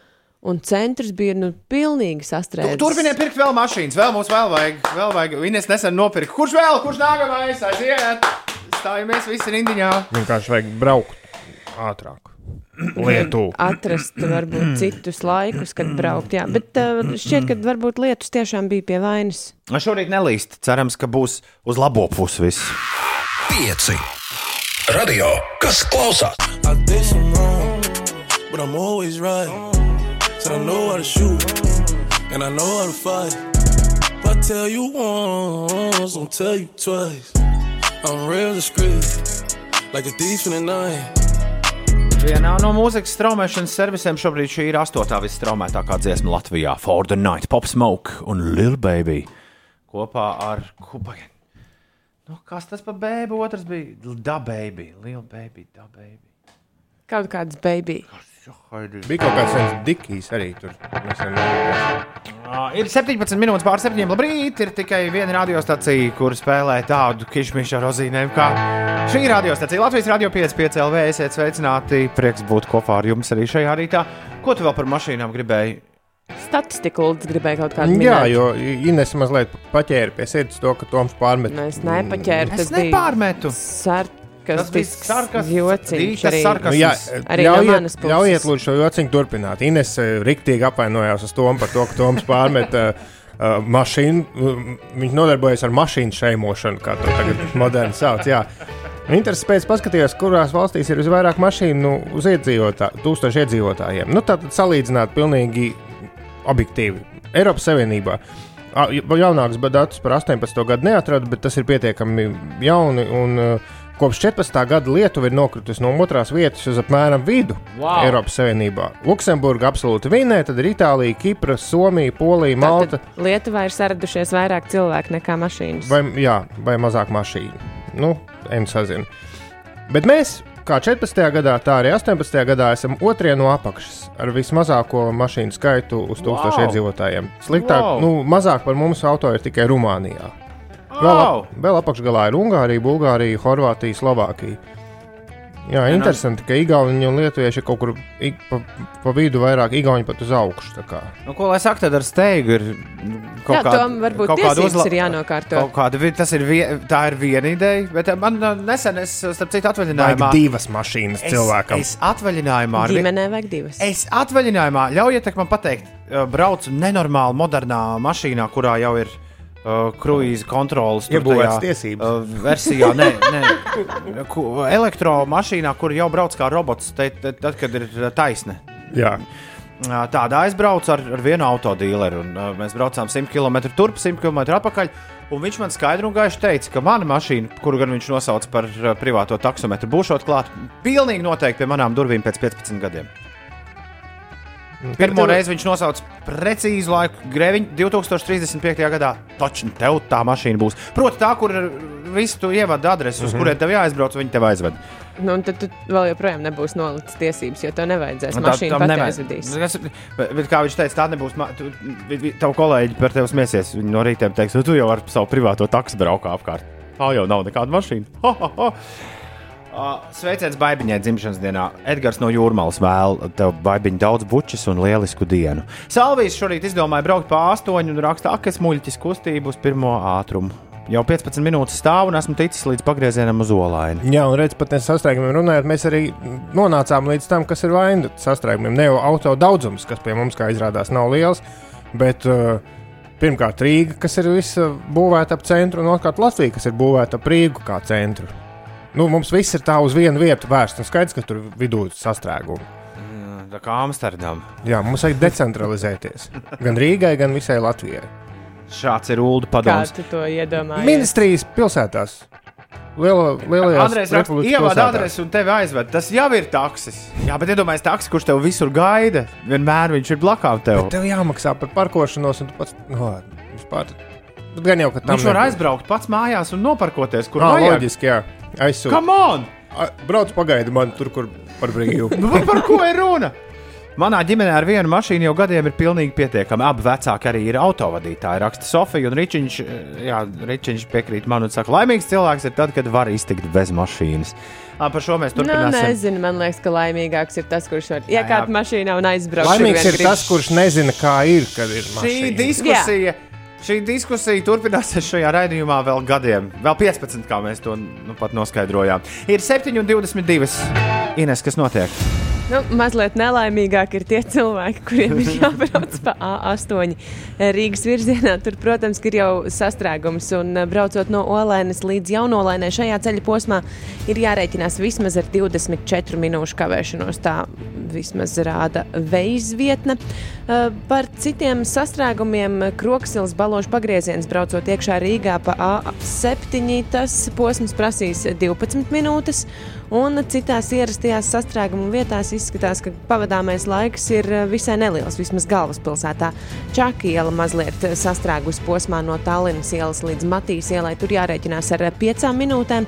un centrs bija nu, pilnīgi sastrēdzis. Turpiniet pirkt vēl mašīnas, vēl mums vēl vajag. Vēl vajag. Ines nesen nopirka. Kurš vēl, kurš nākamais? Aiziet! Stājamies visi rindiņā. Vienkārši vajag braukt ātrāk. Lietu. Atrast varbūt *clears throat* citus laikus, kad braukt. Jā. Bet uh, šķiet, ka varbūt lietus tiešām bija pie vainas. Šorīt nelīst. Cerams, ka būs uz labo pusi viss. Pieci. Radio, kas klausās? But I'm always right. Said I know how to shoot, and I know how to fight. If I tell you once, I'll tell you twice. I'm real discreet, like a thief in the night. Vienā no mūzikas straumēšanas servisiem šobrīd šī ir astotā visstraumētākā dziesma Latvijā. For the Night, Pop Smoke un Lil Baby. Kopā ar Kupaņu. Nu, kas tas par bēbu? Otrs bija Da Baby, Lil Baby, Da Baby. Kaut kāds baby. Bija kaut kāds viens dikijs arī tur. Uh, ir 17 minūtes pār 7. Labrīt, ir tikai viena radiostacija, kur spēlē tādu kišmišu ar rozīnēm. Kā šī radiostacija Latvijas Radio 5,5 LV. Esiet sveicināti. Prieks būt kopā ar jums arī šajā rītā. Ko tu vēl par mašīnām gribēji? Statistiku Lūdzu gribēju kaut kādu Jā, minēt. jo Ines mazliet paķēra pie sirds to, ka Toms pārmet. Nu, es nepaķēru. Es nepārmetu. Tas bija Sarkastisks Nu, jā, Arī no ļaujiet, manas puses. ļaujiet lūdzu šo jociņu turpināt. Ines eh, riktīgi apvainojās uz Tomu par to, ka Toms pārmet uh, uh, mašīnu. Viņš nodarbojas ar mašīnu šeimošanu, kā to tagad moderni sauc. Jā. Interesants pēc paskatījās, kurās valstīs ir visvairāk mašīnu nu, uz iedzīvotā, tūkstošu iedzīvotājiem. Nu, tā tad salīdzināt pilnīgi objektīvi. Eiropas Savienībā. Jaunāks datus par 18. gadu neatradu, bet tas ir pietiekami jauni. Un, uh, kopš 14. gada Lietuva ir nokritusi no otrās vietas uz apmēram vidu Wow. Eiropas Savienībā. Luksemburga absolūti vinē, tad ir Itālija, Kipra, Somija, Polija, Malta Tātad Lietuvā ir saradušies vairāk cilvēku nekā mašīnas. vai, jā, vai mazāk mašīnu. Nu, ejam sazinu. Bet mēs, kā 14. gadā, tā arī 18. gadā, esam otrie no apakšas ar vismazāko mašīnu skaitu uz 1000 Wow. iedzīvotājiem. Sliktāk, Wow. nu, mazāk par mums auto ir tikai Rumānijā. Vēl, Wow! ap, vēl apakšgalā ir Ungārija, Bulgārija, Horvātija, Slovākija. Jā, interesanti, ka Igauni un Lietuvieši ir kaut kur ik- pa, pa vidu vairāk, Igauni pat uz augšu. Nu, ko lai saka, tad ar steigu ir nu, kaut Jā, tam varbūt kaut kāda uzla- ir jānokārto. Kaut kāda, tas ir, vie, tā ir viena ideja, bet eh, man uh, nesen, es, starp citu, atvaļinājumā. Vajag divas mašīnas es, cilvēkam. Es atvaļinājumā ar Ģimenē vajag divas. Es atvaļinājumā, ļaujiet man pateikt, braucu nenormāli modernā mašīnā, kurā jau ir uh, kruīza tiesības. Uh, versijā, nē, nē. Elektromašīnā, kur jau brauc kā robots, te, te, tad, kad ir uh, taisne. Jā. Uh, Tādā aizbraucu ar, ar vienu autodīleru. un, Uh, mēs braucām 100 km turp, 100 km atpakaļ. Un viņš man skaidri un gaiši teica, ka mana mašīna, kuru gan viņš nosauca par uh, privāto taksometru, būšot klāta pilnīgi noteikti pie manām durvīm pēc 15 gadiem. Pirmo reizi viņš nosauca precīzu laiku, Grēviņš 2035. gadā. Taču tev tā mašīna būs. Proti, tā, kur visu tu ievadi adresi, uz Mhm. kuriem tev jāaizbrauc, viņi tev aizved. Nu, tad tu vēl joprojām nebūs nolicis tiesības, jo tev nevajadzēs. Nu, pati nevajag. aizvedīs. Bet, bet kā viņš teica, tā nebūs. Tu, tavu kolēģi par tevi smieties. Viņi no rīta teiks, tu jau ar savu privāto taksu braukt apkārt. Tā jau nav nekāda mašīna. Ho, ho, ho. Uh, Sveiciens Baibiņai dzimšanas dienā. Edgars no Jūrmālas vēl tev baibiņu daudz bučas un lielisku dienu. Salvijas šorīt izdomāja braukt pa astoņu un raksta, ak, es muļķis kustību uz pirmo ātrumu. Jau 15 minūtes stāvu un esmu ticis līdz pagriezienam uz olaini. Jā, un redziet, pat ne sastrēgumiem runājot, mēs arī nonācām līdz tam, kas ir vaina sastrēgumiem. Ne jau auto daudzums, kas pie mums, kā izrādās, nav liels, Bet uh, pirmkārt Rīga, kas ir visa būvēta ap centru, un otrkārt Latvija, kas ir būvēta ap Rīgu kā centru. Nu, mums viss ir tā uz vienu vietu vērsts, un skaidrs, ka tur vidū ir sastrēgumi. Tā kā Amsterdam. Jā, mums vajag decentralizēties. Gan Rīgai, gan visai Latvijai. Šāds ir Ulu Kā padoms. tu to iedomājies? Ministrijas pilsētās. Liela, lielajās Andrejs raksta, republikas ievada adresi un tevi aizved. Tas jau ir taksis. Jā, bet iedomājieties, taksis, kurš tev visur gaida. Vienmēr viņš ir blakām tev. Bet tev jāmaksā par parkošanos, un tu pats. No, vispār, bet gan jau, ka tam Viņš var nebūs. aizbraukt pats mājās un noparkoties, kur Ā, vajag. loģiski, jā. Aizsūti. Come on! Brauc pagaidi man tur, kur par brīvu. *laughs* Nu, par- par ko ir runa? Manā ģimenē ar vienu mašīnu jau gadiem ir pilnīgi pietiekami. Abi vecāki arī ir autovadītāji. Raksta Sofija un Ričiņš. eh, Jā, Ričiņš piekrīt man un saka, laimīgs cilvēks ir tad, kad var iztikt bez mašīnas. Ā, par šo mēs Nu, turpināsim. nezinu, man liekas, ka laimīgāks ir tas, kurš var Jā, jā. iekāpt mašīnā un aizbraukt. Laimīgs ir vien tas, kurš nezina, kā ir, kad ir Šī mašīna. diskusija, šī diskusija turpināsies šajā raidījumā vēl gadiem, vēl 15, kā mēs to nu, pat noskaidrojām. Ir 7,22. Ines, kas notiek? Nu, mazliet nelaimīgāk ir tie cilvēki, kuriem ir *laughs* jābrauc pa A8 Rīgas virzienā. Tur, protams, ir jau sastrēgums. Un eh, braucot no Olainas līdz Jaunolainai, šajā ceļa posmā ir jārēķinās vismaz ar 24 minūšu kavēšanos. Tā vismaz rāda veizvietne. Eh, Par citiem sastrēgumiem Kroksils balošu pagrieziens braucot iekšā Rīgā pa A7. Tas posms prasīs 12 minūtes. Un citās ierastajās sastrēguma vietās izskatās, ka pavadāmais laiks ir eh, visai neliels, vismaz galvaspilsētā. Čaka iela mazliet eh, sastrēgus posmā no Tallinas ielas līdz Matīs ielai. Tur jārēķinās ar eh, piecām minūtēm,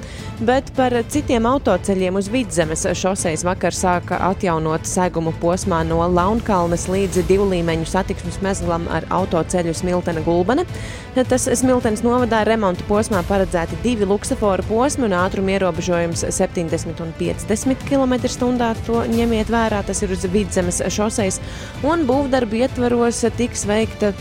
bet par citiem autoceļiem uz vidzemes šoseis vakar sāka atjaunot segumu posmā no Launkalnes līdz divu līmeņu satiksmes mezglam ar autoceļu Smiltena Gulbene. Tas Smiltenes novadā remonta posmā paredzēti divi luksusforu posmi un ātruma ierobežojums 70 un 50 km/h. To ņemiet vērā, tas ir uz vidzemes šoseis. Un būvdarbu ietvaros tiks veikta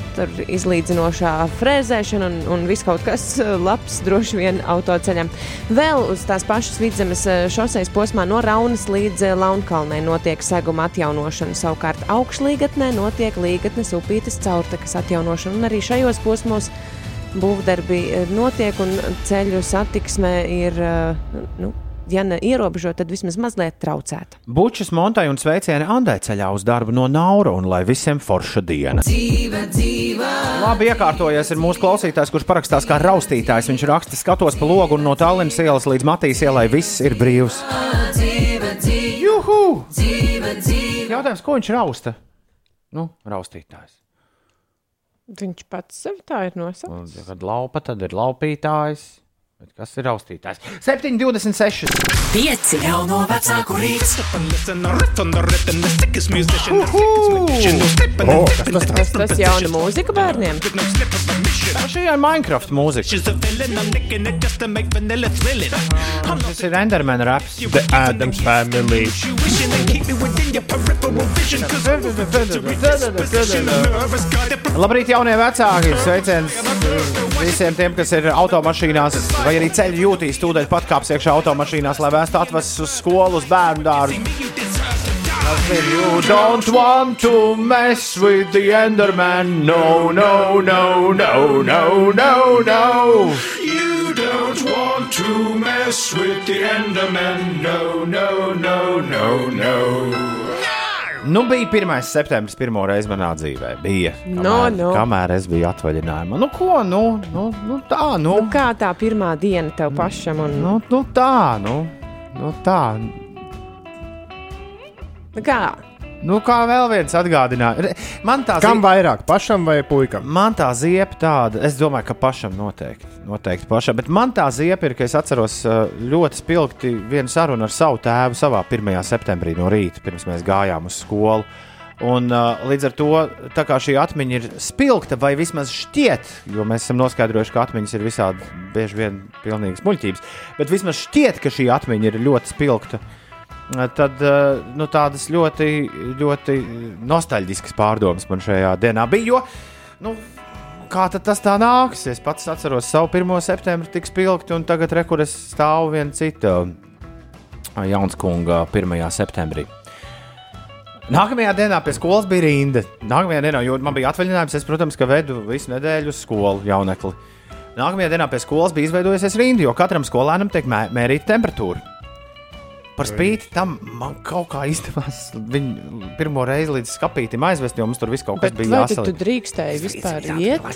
izlīdzinošā frēzēšana un, un viss kaut kas labs droši vien autoceļam. Vēl uz tās pašas vidzemes šoseis posmā no Raunas līdz Launkalnei notiek seguma atjaunošana. Savukārt augšlīgatnē notiek līgatnes upītes caurtekas atjaunošana. Un arī šajos posmos būvdarbi eh, notiek un ceļu satiksme ir, eh, nu, ja ne ierobežota, tad vismaz mazliet traucēta. Bučas montai un sveicieni Andai ceļā uz darbu no Naura un lai visiem forša diena. Dzīve, dzīve, Labi iekārtojies ir mūsu klausītājs, kurš parakstās kā raustītājs. Viņš raksta, skatos pa logu un no Tallinas ielas līdz Matīs ielai viss ir brīvs. dzīve, dzīve, Juhu! dzīve, dzīve. Jautājums, ko viņš rausta? Nu, raustītājs. Viņš pats sev tā ir nosaucis. Kad laupa, tad ir laupītājs. Bet kas ir raustītājs? 7,26. Pieci jauno vecāku rīts. O, kas tas Tas, jauna mūzika bērniem. Šī ir Minecraft mūzika. Tas ir Endermana raps. The Adams Family. Labrīt, jaunie vecāki! Sveiciens visiem tiem, kas ir automašīnās, vai arī ceļu jūtīs, tūdaļ pat kāps iekšā automašīnās, lai vēstu atvests uz skolu, uz bērnu dārzu. You don't want to mess with the Enderman. No, no, no, no, no, no, no. You don't want to mess with the Enderman. No, no, no, no, no. Nu, bija 1. septembris, pirmo reizi manā dzīvē. Bija. Kamēr, No, no. kamēr es biju atvaļinājumā. Nu, ko? Nu, nu, nu tā, nu. Nu, kā tā pirmā diena tev pašam? Un, Nu, nu tā, nu. Nu tā. nu, kā? Nu, kā vēl viens atgādināja. Man tā Kam zie- vairāk, pašam vai puikam? Man tā ziepa tāda, es domāju, ka pašam noteikti. Noteikti pašam. Bet man tā ziepa ir, ka es atceros uh, ļoti spilgti vienu sarunu ar savu tēvu savā 1. septembrī no rīta, pirms mēs gājām uz skolu. Un, uh, līdz ar to šī atmiņa ir spilgta, vai vismaz šķiet, jo mēs esam noskaidrojuši, ka atmiņas ir visādi bieži vien pilnīgas muļķības, bet vismaz šķiet, ka šī atmiņa ir ļoti spilgta. Uh, Tad uh, nu, tādas ļoti, ļoti nostalģiskas pārdomas man šajā dienā bija. Jo, nu, kā tas tā nāks? Es pats atceros savu 1. septembri tik spilgti, un tagad rekur es stāvu viena cita uh, jaunskunga 1. septembrī. Nākamajā dienā pie skolas bija rinda. Nākamajā dienā, jo man bija atvaļinājums, es, protams, ka vedu visu nedēļu uz skolu jaunekli. Nākamajā dienā pie skolas bija izveidojusies rinda, jo katram skolēnam tiek mē, mērīta temperatūra. Par spīti tam man kaut kā izdevās viņu pirmo reizi līdz skapītam aizvest, jo mums tur viss kaut kas Bet bija vai tad jāsaliek. tu drīkstēji vispār iet?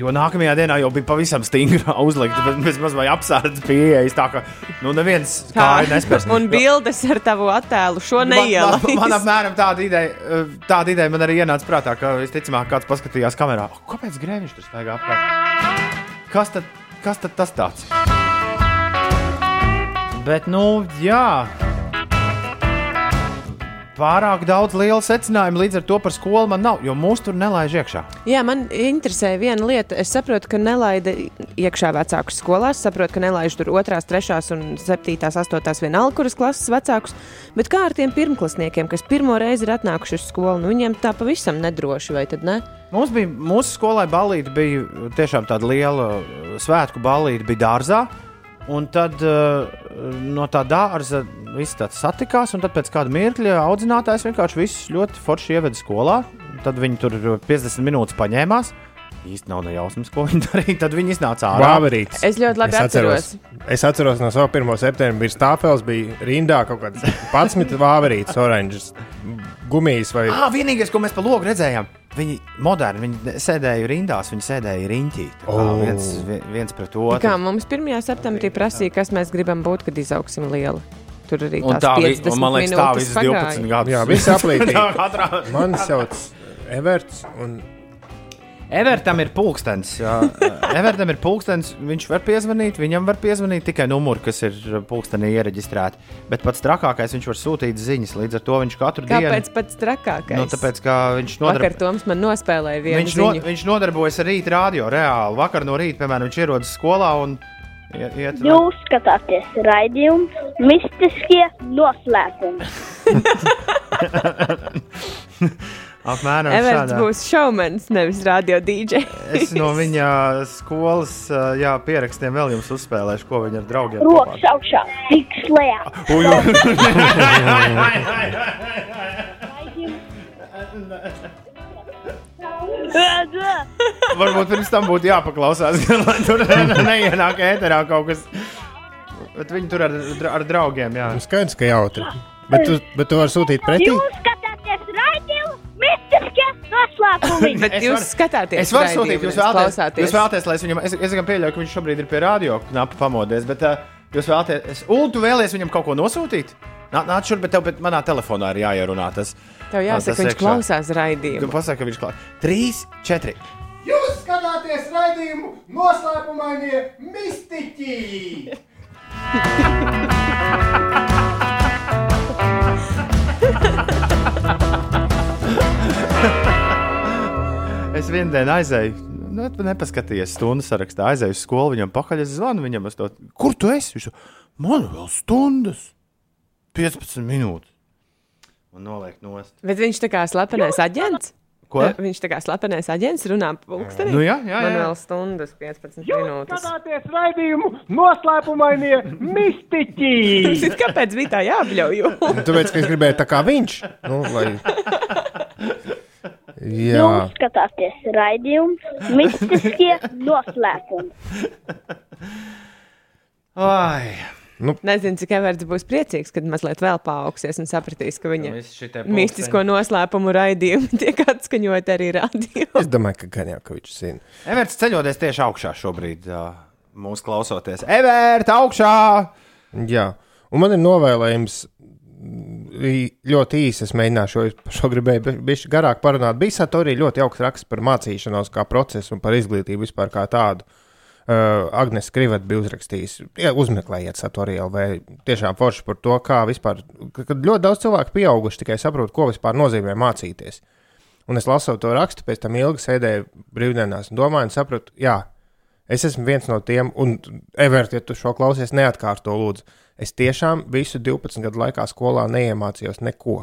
Jo nākamajā dienā jau bija pavisam stingra uzlikta, bet bez maz vai apsārdzes pieejas. Tā kā nu, neviens kāju nespēs. Un bildes ar tavu attēlu šo Man, man, neielaiž. man apmēram tāda ideja, eh, tāda ideja man arī ienāca prātā, ka visticamāk kāds paskatījās kamerā. "O, Kāpēc grēviņš tur staigā apkārt? Kas tad, kas tad tas tāds? Bet, nu, jā. Pārāk daudz lielu secinājumu līdz ar to par skolu man nav, jo mūs tur nelaiž iekšā. Jā, man interesē viena lieta. Es saprotu, ka nelaida iekšā vecākus skolās, saprotu, ka nelaiž tur 2, 3 un 7, 8 vienalga, kuras klases vecākus. Bet kā ar tiem pirmklasniekiem, kas pirmo reizi ir atnākuši uz skolu, nu viņiem tā pavisam nedroši, vai tad ne? Mums bija, mūsu skolai balīti bija tiešām tāda liela svētku balīti, bija dārzā. Un tad uh, no tā dārza viss tāds satikās, un tad pēc kāda mirkļa audzinātājs vienkārši visus ļoti forši ieveda skolā. Tad viņi tur 50 minūtes paņēmās. Īsti nav ne jausmas, ko viņi *laughs* darīja. Tad viņi iznāca ārā. Vāverītis. Es ļoti labi atceros. Es atceros no sava 1. septembra, bija stāvels, bija rindā kaut kāds *laughs* 11 vāverītis, oranžs, gumijas vai Ah, vienīgais, ko mēs pa logu redzējām, viņi moderni, viņi sēdēja rindās, viņi sēdēja riņķī. Oh. Viens, vi- viens pret Kā otru. mums 1. septembrī prasīja, kas mēs gribam būt, kad izaugsim lieli. Tur arī tās tā vi- 50 un man liekas, tā visas pagāja. 12 gadus. Jā, viss *laughs* aplītīgi. Tā Mani sauc Everts. Un... Evertam ir pulkstenis. jā. *laughs* Evertam ir pulkstenis. Viņš var piezvanīt, viņam var piezvanīt tikai numuri, kas ir pulkstenī iereģistrēti. Bet pats trakākais, viņš var sūtīt ziņas. Līdz ar to viņš katru Kāpēc dienu. pats trakākais? Nu, tāpēc, ka viņš Vakar nodarbojas. Toms man nospēlēja vienu Viņš, no, ziņu. viņš nodarbojas ar rīta radio reāli. Vakar no rīta, piemēram, viņš ierodas skolā un iet. iet Jūs skatāties raidījumu mistiskie noslēpumi. *laughs* *laughs* apmēram Everts šādā. būs šaumens, nevis radio DJ. Es no viņa skolas jā, pierakstiem vēl jums uzspēlēšu, ko viņa ar draugiem Rokas augšā, tik slēgā. Varbūt pirms tam būtu jāpaklausās, *laughs* lai tur neienāk ēterā kaut kas. Bet viņi tur ar, ar draugiem, jā. Nu, Skaidrs, ka jautri. Bet tu, bet tu vari sūtīt pretī. Jūs skatāties mistiskie noslēpumi. *laughs* Bet Es jūs varu- skatāties Es varu sūtīt, jūs vēlaties, jūs vēlaties, lai es viņam, es, es gan pieļauju, ka viņš šobrīd ir pie radio knapu pamodies, bet uh, jūs vēlaties, Ulu, tu vēlies viņam kaut ko nosūtīt? Nā- Nāc šurp, bet tev bet manā telefonā ir jāierunā tas. Tev jāsaka, tas viņš iekšā. klausās raidījumu. Tu pasaki, ka viņš klausās. Trīs, četri. Jūs skatāties raidījumu noslēpumainie mistiķi! *laughs* Es vienu dienu aizēju, nu, tu nepaskatījies stundu sarakstā, aizēju uz skolu, viņam pakaļ, es zvanu viņam, es to, kur tu esi? Viņš man vēl stundas, 15 minūtes. Un noliek nost. Bet viņš tā kā slepenais aģents. Ko? Viņš tā kā slepenais aģents runā pulkstenī. Nu jā, jā, jā. Man vēl stundas, 15 minūtes. Skatāties raidījumu noslēpumainie mistiķi! Zini, *laughs* Kāpēc bija tā jābļauj? Tāpēc, ka es gribēju tā kā viņš. Nu, lai... *laughs* Jā, Jūs skatāties raidījumu mistiskie *laughs* noslēpumi. Ai, Nezinu, cik Everts būs priecīgs, kad mazliet vēl paaugsies un sapratīs, ka viņa šitie mistisko noslēpumu raidījumu *laughs* tiek atskaņot arī radio. es domāju, ka gan jau, ka viņš zina. Everts ceļoties tieši augšā šobrīd, mūsu klausoties. Everts augšā! Jā, un man ir novēlējums ļoti īsi. Es mēģināšu šo, šo gribēju bišķi garāk parunāt. Bija Satorī ļoti augsts raksts par mācīšanos kā procesu un par izglītību vispār kā tādu. Uh, Agnēs Krivat bija uzrakstījis, ja, uzmeklējiet Satorī LV. Tiešām forši par to, kā vispār, ka- kad ļoti daudz cilvēku pieauguši tikai saprot, ko vispār nozīmē mācīties. Un es lasot to rakstu, pēc tam ilgi sēdēju brīvdienās un domāju, un sapratu, jā, es esmu viens no tiem, un Everts, ja tu šo klausies, neatkārto lūdzu. Es tiešām visu 12 gadu laikā skolā neiemācījos neko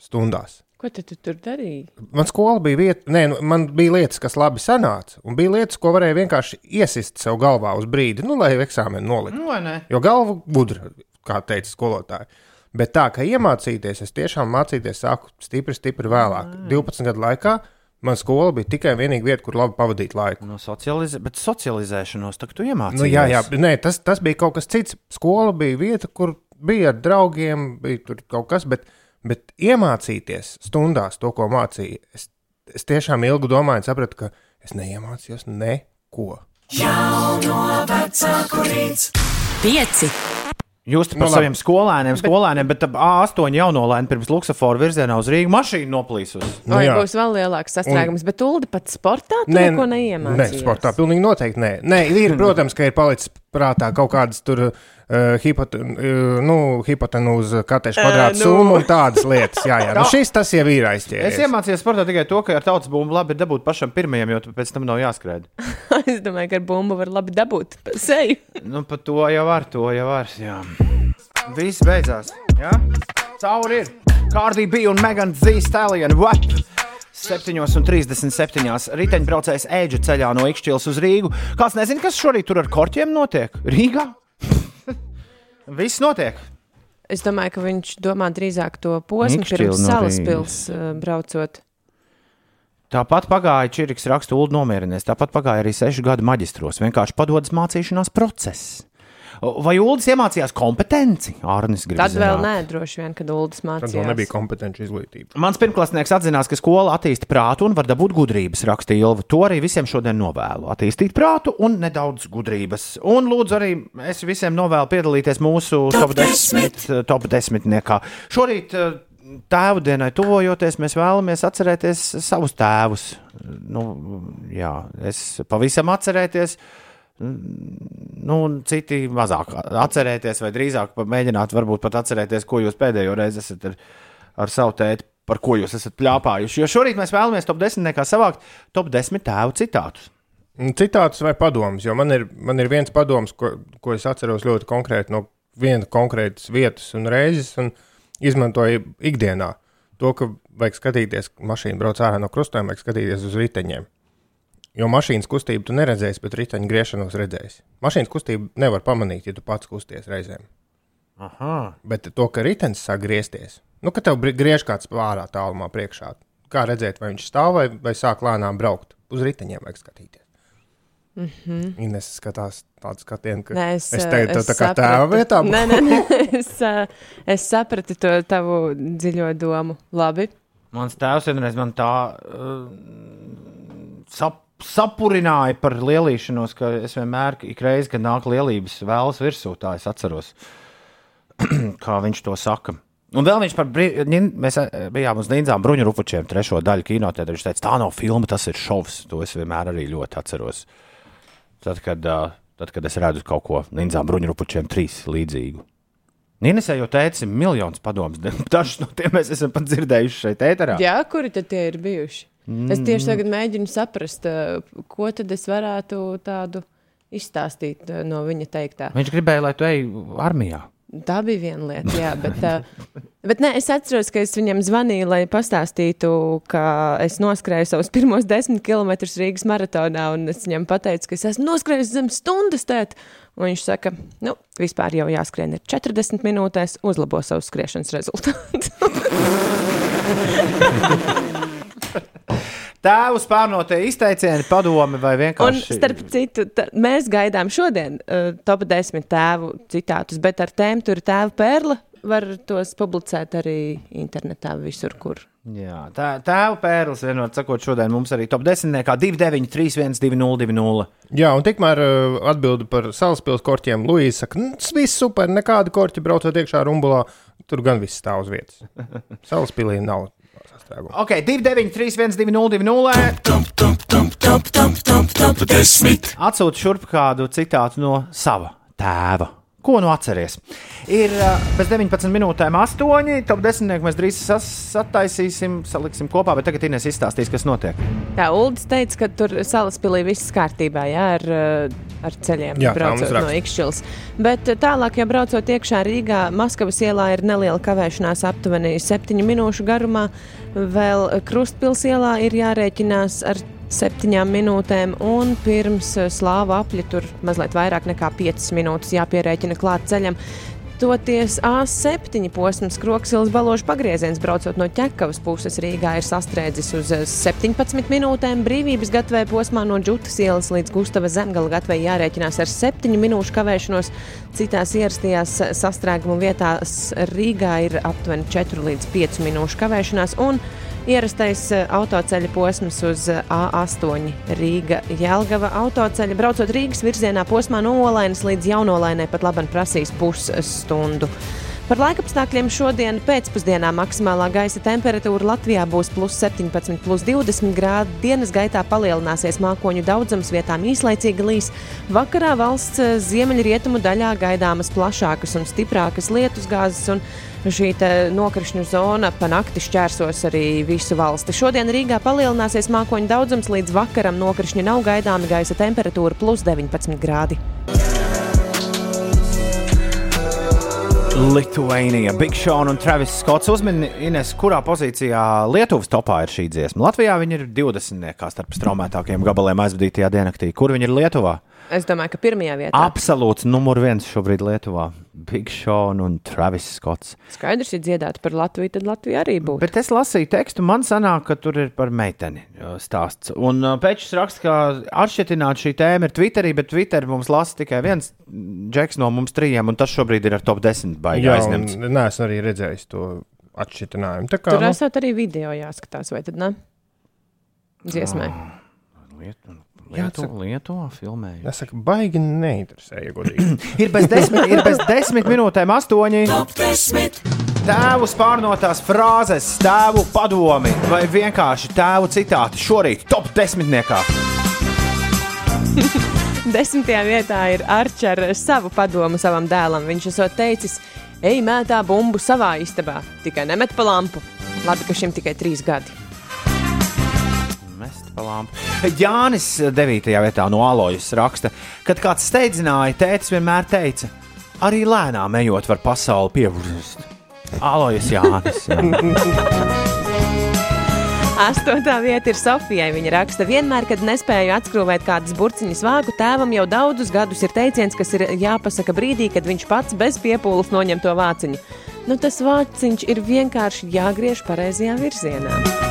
stundās. Ko tu, tu tur darīji? Man skola bija vieta, nē, nu, man bija lietas, kas labi sanāca, un bija lietas, ko varēja vienkārši iesist sev galvā uz brīdi, nu, lai eksāmenu noliktu. Nu, vai ne? Jo galva gudra, kā teica skolotāji. Bet tā, ka iemācīties, es tiešām mācīties sāku stipri, stipri vēlāk. 12 gadu laikā man skola bija tikai vienīga vieta, kur labi pavadīt laiku. No socializē, bet socializēšanos tagad tu iemācījies. Nu, jā, jā, nē, tas, tas bija kaut kas cits. Skola bija vieta, kur bija ar draugiem, bija tur kaut kas, bet, bet iemācīties stundās to, ko mācīja. Es, es tiešām ilgi domāju, un sapratu, ka es neiemācījos neko. Jauno vecāku rīts. Pieci. Jūs te par Nu, nu, labi. saviem skolēniem, skolēniem, bet ap A8 jaunolēni pirms Luksusafora virzienā uz Rīgas mašīnu noplīsus. Nu, Vai būs vēl lielāks sastrēgums, bet Ulu pat sportā Nē, neko nē, neiemācījies. sportā pilnīgi noteikti nē. Nē, ir, protams, ka ir palicis prātā kaut kādas tur uh, hipot, uh, nu, hipotenūza kateša Ē, kvadrāta nu. summa un tādas lietas. Jā, jā. *laughs* Nu, Tā. šis tas jau ir Es aizķēries. iemācījos sportā tikai to, ka ar tautas bumbu labi ir dabūt pašam pirmajam, jo tu pēc tam nav jāskrēj. *laughs* es domāju, ka ar bumbu var labi dabūt pa seju. *laughs* Nu, par to jau var, to jau var. Jā. Viss beidzās. Jā? Cauri ir. Kārdī bija un Megan Zīstālijana. What? 7,37. riteņbraucējs ēģa ceļā no Ikšķils uz Rīgu. Kāds nezina, kas šorīt tur ar korķiem notiek? Rīgā? *laughs* Viss notiek. Es domāju, ka viņš domā drīzāk to posmu Mikšķili pirms no salas Rīgas. pils uh, braucot. Tāpat pagāja Čiriks rakstu ulu nomierinies. Tāpat pagāja arī sešu gadu maģistros. Vienkārši padodas mācīšanās process. Vai Ulas iemācījās kompetenci? Arnis grib Tad vēl zināt. nē, droši vien, kad Uldis Tad vēl mācījās. nebija kompetenci izglītība. Mans pirmklasnieks atzinās, ka skola attīsta prātu un var dabūt gudrības, rakstīja Ilva. To arī visiem šodien novēlu. Attīstīt prātu un nedaudz gudrības. Un lūdzu arī es visiem novēlu piedalīties mūsu top 10, top 10 niekā. Šorīt eh, tēvu dienai tuvojoties, mēs vēlamies atcerēties savus tēvus. Nu, jā, es pavisam atcerēties. Nu, citi mazāk atcerēties, vai drīzāk mēģināt, varbūt pat atcerēties, ko jūs pēdējo reizi esat ar, ar savu tēti, par ko jūs esat plāpājuši. Jo šorīt mēs vēlamies top 10 nekā savākt top 10 tēvu citātus. Citātus vai padomus, jo man ir, man ir viens padoms, ko, ko es atceros ļoti konkrēti no viena konkrētas vietas un reizes, un izmantoju ikdienā. To, ka vajag skatīties, ka mašīna brauc ārā no krustojuma, vajag skatīties uz riteņiem. Jo mašīnas kustību tu neredzēsi, bet riteņa griešanos redzēsi. Mašīnas kustību nevar pamanīt, ja tu pats kusties reizēm. Aha. Bet to, ka ritenis sāk griezties, nu, ka tev griež kāds pārā tālumā priekšā, kā redzēt, vai viņš stāv vai, vai sāk lēnām braukt. Uz riteņiem vajag skatīties. Mhm. Ines skatās tādu skatienu, ka Nē, es, es, es teiktu, tā kā tēva vietā. Nē, nē, nē. *laughs* Es, ā, es sapratu to tavu dziļo domu. Labi. Mans tēvs vienreiz man tā uh, sap, sapurināja par lielīšanos, ka es vienmēr, ik reizi, kad nāk lielības vēlas virsū, tā es atceros, *clears throat* kā viņš to saka. Un vēl viņš par brī- ņin- mēs eh, bijām uz Nīdzām bruņu rupučiem, trešo daļu kinotētrā. Viņš teica, tā nav filma, tas ir šovs. To es vienmēr arī ļoti atceros. Tad, kad, ā, tad, kad es redzu kaut ko Nīdzām bruņu rupučiem trīs līdzīgu. Nīnesē jau teica, miljonus padomus. *laughs* Dažus no tiem mēs esam pat dzirdējuši šeit, ēterā. Jā, kuri tad tie ir bijuši? Mm. Es tieši tagad mēģinu saprast, ā, ko tad es varētu tādu izstāstīt ā, no viņa teiktā. Viņš gribēja, lai tu ej armijā. Tā bija viena lieta, jā, bet, uh, *laughs* bet nē, es atceros, ka es viņam zvanīju, lai pastāstītu, ka es noskrēju savus pirmos desmit kilometrus Rīgas maratonā, un es viņam pateicu, ka es esmu noskrējis zem stundas tēt. Un viņš saka, nu, vispār jau jāskrien ir 40 minūtēs, uzlabo savu skriešanas rezultātu. *laughs* *laughs* Tēvu spārnotie izteicieni, padomi vai Un, vienkārši. starp citu, mēs gaidām šodien uh, top 10 tēvu citātus, bet ar tēmu tur ir tēva perla. Var tos publicēt arī internetā, visur, kur. Jā, tā, tēvu pērlis, vienot sakot, šodien mums arī top 10, kā 29, 31, 20, Jā, un tikmēr uh, atbildi par salaspilsnes korķiem. Luīsa saka, nu, tas viss super, nekāda korķa braucot iekšā rumbulā. Tur gan viss stāv uz vietas. *laughs* Salaspilī nav sastrēguma. Ok, 29, 31, 20, 20. Atsūti šurp kādu citātu no sava tēva. Ko nu atceries? Ir bez 19 minūtēm 8. Top 10. mēs drīz sataisīsim, saliksim kopā, bet tagad Inês izstāstīs, kas notiek. Jā, Uldis teica, ka tur salaspīlī viss kārtībā, jā, ar, ar ceļiem Jā, braucot no. Ikšķils. Bet tālāk, ja braucot iekšā Rīgā, Maskavas ielā ir neliela kavēšanās aptuveni 7 minūšu garumā. Vēl Krustpils ielā ir jārēķinās ar septiņām minūtēm, un pirms uh, slāva apļa tur mazliet vairāk nekā 5 minūtes jāpierēķina klāt ceļam. Toties A7 posms Kroksilas baložu pagrieziens braucot no ķekavas puses Rīgā ir sastrēdzis uz eh, 17 minūtēm. Brīvības gatavē posmā no Džutas ielas līdz Gustava zemgala gatavē jārēķinās ar 7 minūšu kavēšanos. Citās ierastajās sastrēgumu vietās Rīgā ir aptuveni 4 līdz 5 minūšu kavēšanās. Ierastais eh, autoceļa posms uz eh, A8 Rīga Jelgava autoceļa. Braucot Rīgas virzienā posmā no Olainas līdz Jaunolainai pat labam prasīs pusstundu. Par laikapstākļiem šodien pēcpusdienā maksimālā gaisa temperatūra Latvijā būs plus 17, plus 20 grādi. Dienas gaitā palielināsies mākoņu daudzums, vietām īslaicīga līs. Vakarā valsts eh, ziemeļrietumu daļā gaidāmas plašākas un stiprākas lietusgāzes. Šī nokrišņu zona pa nakti šķērsos arī visu valsti. Šodien Rīgā palielināsies mākoņu daudzums, līdz vakaram nokrišņi nav gaidāmi, gaisa temperatūra plus 19 grādi. Lithuania, Big Sean un Travis Skots uzmini, Ines, kurā pozīcijā Lietuvas topā ir šī dziesma. Latvijā viņi ir 20. starp straumētākajiem gabaliem aizvadītajā diennaktī. Kur viņi ir Lietuvā? Es domāju, ka pirmajā vietā Absolūts numur viens šobrīd Lietuvā. Big Sean un Travis Skots. skaidrs, ja dziedātu par Latviju, tad Latvija arī būtu. Bet es lasīju tekstu, man sanāk, ka tur ir par meiteni stāsts. Un uh, Pēčs raksta, ka atšķirtināt šī tēma ir Twitterī, bet Twitterī mums lasa tikai viens džeks no mums trījiem, un tas šobrīd ir ar top 10 baigi Jā, aizņemts. un neesmu arī redzējis to atšķirtinājumu. Tā kā, Tur nu, esat arī video jāskatās, vai tad ne? Dziesmai. Lietu, Lietuvā filmēju. Es saku, baigi neinteresē, ja godīgi. *laughs* Ir bez desmit, ir bez desmit minūtēm astoņi. Tēvu spārnotās frāzes, tēvu padomi vai vienkārši tēvu citāti šorīt top desmitniekā. *laughs* Desmitajā vietā ir Arčs ar savu padomu savam dēlam. Viņš esot teicis, ej, mētā bumbu savā istabā, tikai nemet pa lampu. Labi, ka šim tikai trīs gadi. Pa lampu. Jānis 9. vietā no Alojas raksta, kad kāds steidzināja, tētis vienmēr teica, arī lēnām ejot var pasauli pievērst. Alojas Jānis. Jā. Astotā vieta ir Sofijai. Viņa raksta, vienmēr, kad nespēju atskrūvēt kādas burciņas vāgu, tēvam jau daudzus gadus ir teiciens, kas ir jāpasaka brīdī, kad viņš pats bez piepūles noņem to vāciņu. Nu, tas vāciņš ir vienkārši jāgriež pareizajā virzienā.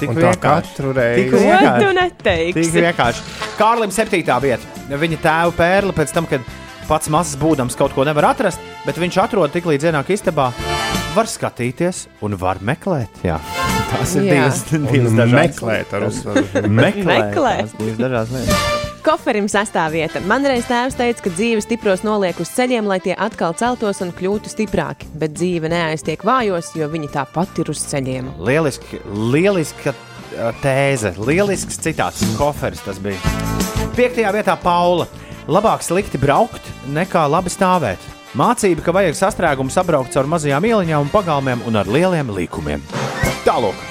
Tik Un vienkārši. katru reizi. Tik vienkārši. tu neteiksi? Tik vienkārši. Kārlim 7. vieta. Viņa tēva pērle pēc tam, kad pats mazs būdams kaut ko nevar atrast, bet viņš atrod tik līdz ienāk istabā. Var skatīties un var meklēt. Jā. Tas ir divas, divas dažādas meklēt ar uzsvaru. *laughs* Meklēt. Meklēt. tās divas dažādas lietas. Koferim sastāvvieta. Man reiz tēvs teica, ka dzīve stipros noliek uz ceļiem, lai tie atkal celtos un kļūtu stiprāki. Bet dzīve neaiztiek vājos, jo viņi tāpat ir uz ceļiem. Lieliski, lieliska tēze, lielisks citāts. Koferis tas bija. Piektajā vietā Paula. Labāk slikti braukt nekā labi stāvēt. Mācība, ka vajag sastrēgumu sabraukt caur mazajām ieliņām un pagalmiem un ar lieliem līkumiem. Tālāk.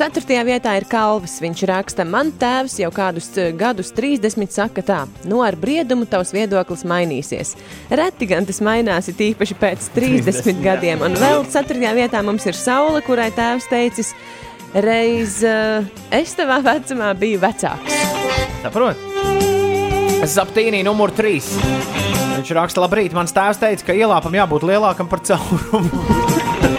Ceturtajā vietā ir Kalvis. Viņš raksta, man tēvs jau kādus eh, gadus 30 saka tā, no ar briedumu tavs viedoklis mainīsies. Reti gan tas mainās, it īpaši pēc 30, 30 gadiem. Un vēl ceturtajā vietā mums ir saule, kurai tēvs teicis, reiz uh, es tavā vecumā biju vecāks. Saprot? Zaptīnī numur 3. Viņš raksta, labrīt. Mans tēvs teica, ka ielāpam jābūt lielākam par caurumu.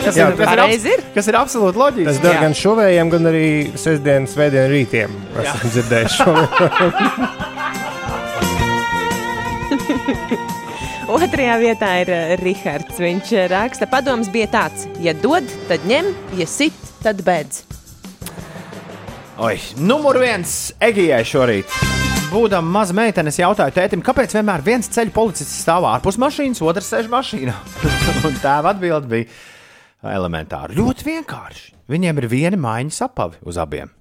Kas, Jā, ir, kas, ir, abs- kas ir absolūti loģiski. Tas der Jā. gan šovējiem, gan arī sestdienas, svētdienas rītiem. Esmu dzirdējis šo. *laughs* Otrajā vietā ir uh, Rihards. Viņš uh, raksta, padoms bija tāds, ja dod, tad ņem, ja sit, tad beidz. Oi, numur viens Egijai šorīt. Būdama maza meitene, es jautāju tētim, kāpēc vienmēr viens ceļu policists stāv ārpus mašīnas, otrs sēž mašīnā. *laughs* Un tēva atbild bija elementāra. Ļoti vienkārši. Viņiem ir viena maiņa sapavi uz abiem.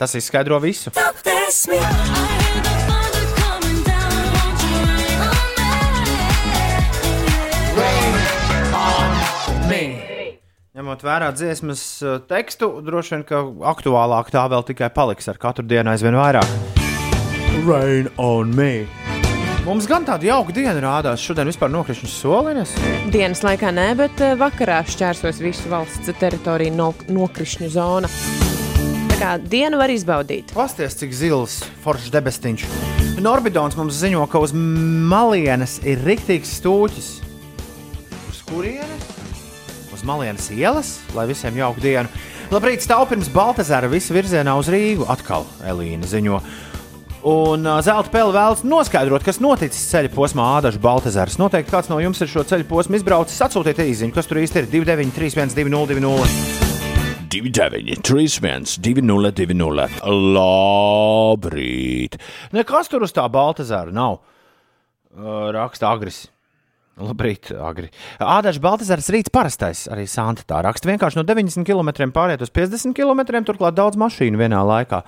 Tas izskaidro visu. Ņemot vērā dziesmas uh, tekstu, droši vien, ka aktuālāk tā vēl tikai paliks ar katru dienu aizvien vairāk. Rain on me. Mums gan tāda jauka diena rādās. Šodien vispār nokrišņas soliņas. Dienas laikā nē, bet eh, vakarā šķērsos visu valsts teritoriju no, nokrišņu zona. Tā kā dienu var izbaudīt. Pasties, cik zils, foršs debestiņš. Norbidons mums ziņo, ka uz malienes ir riktīgs stūķis. Uz kurieni? Uz Malienas ielas, lai visiem jauku dienu. Labrīt, stāv pirms Baltazara visu virzienā uz Rīgu. Atkal Elīna ziņo. Un uh, Zelta pēle vēlas noskaidrot, kas noticis ceļa posmā Ādaša Baltazars. Noteikti kāds no jums ir šo ceļa posmu izbraucis. Atsūtiet īsiņu, kas tur īsti ir 293, 202, 29, 31, 202, Labrīt! Nekas tur uz tā Baltazara nav. Uh, raksta Agris. Labrīt, Agri. Ādaņš Baltasars rīts parastais, arī Santa tā raksta. Vienkārši no 90 km pāriet uz 50 km, turklāt daudz mašīnu vienā laikā.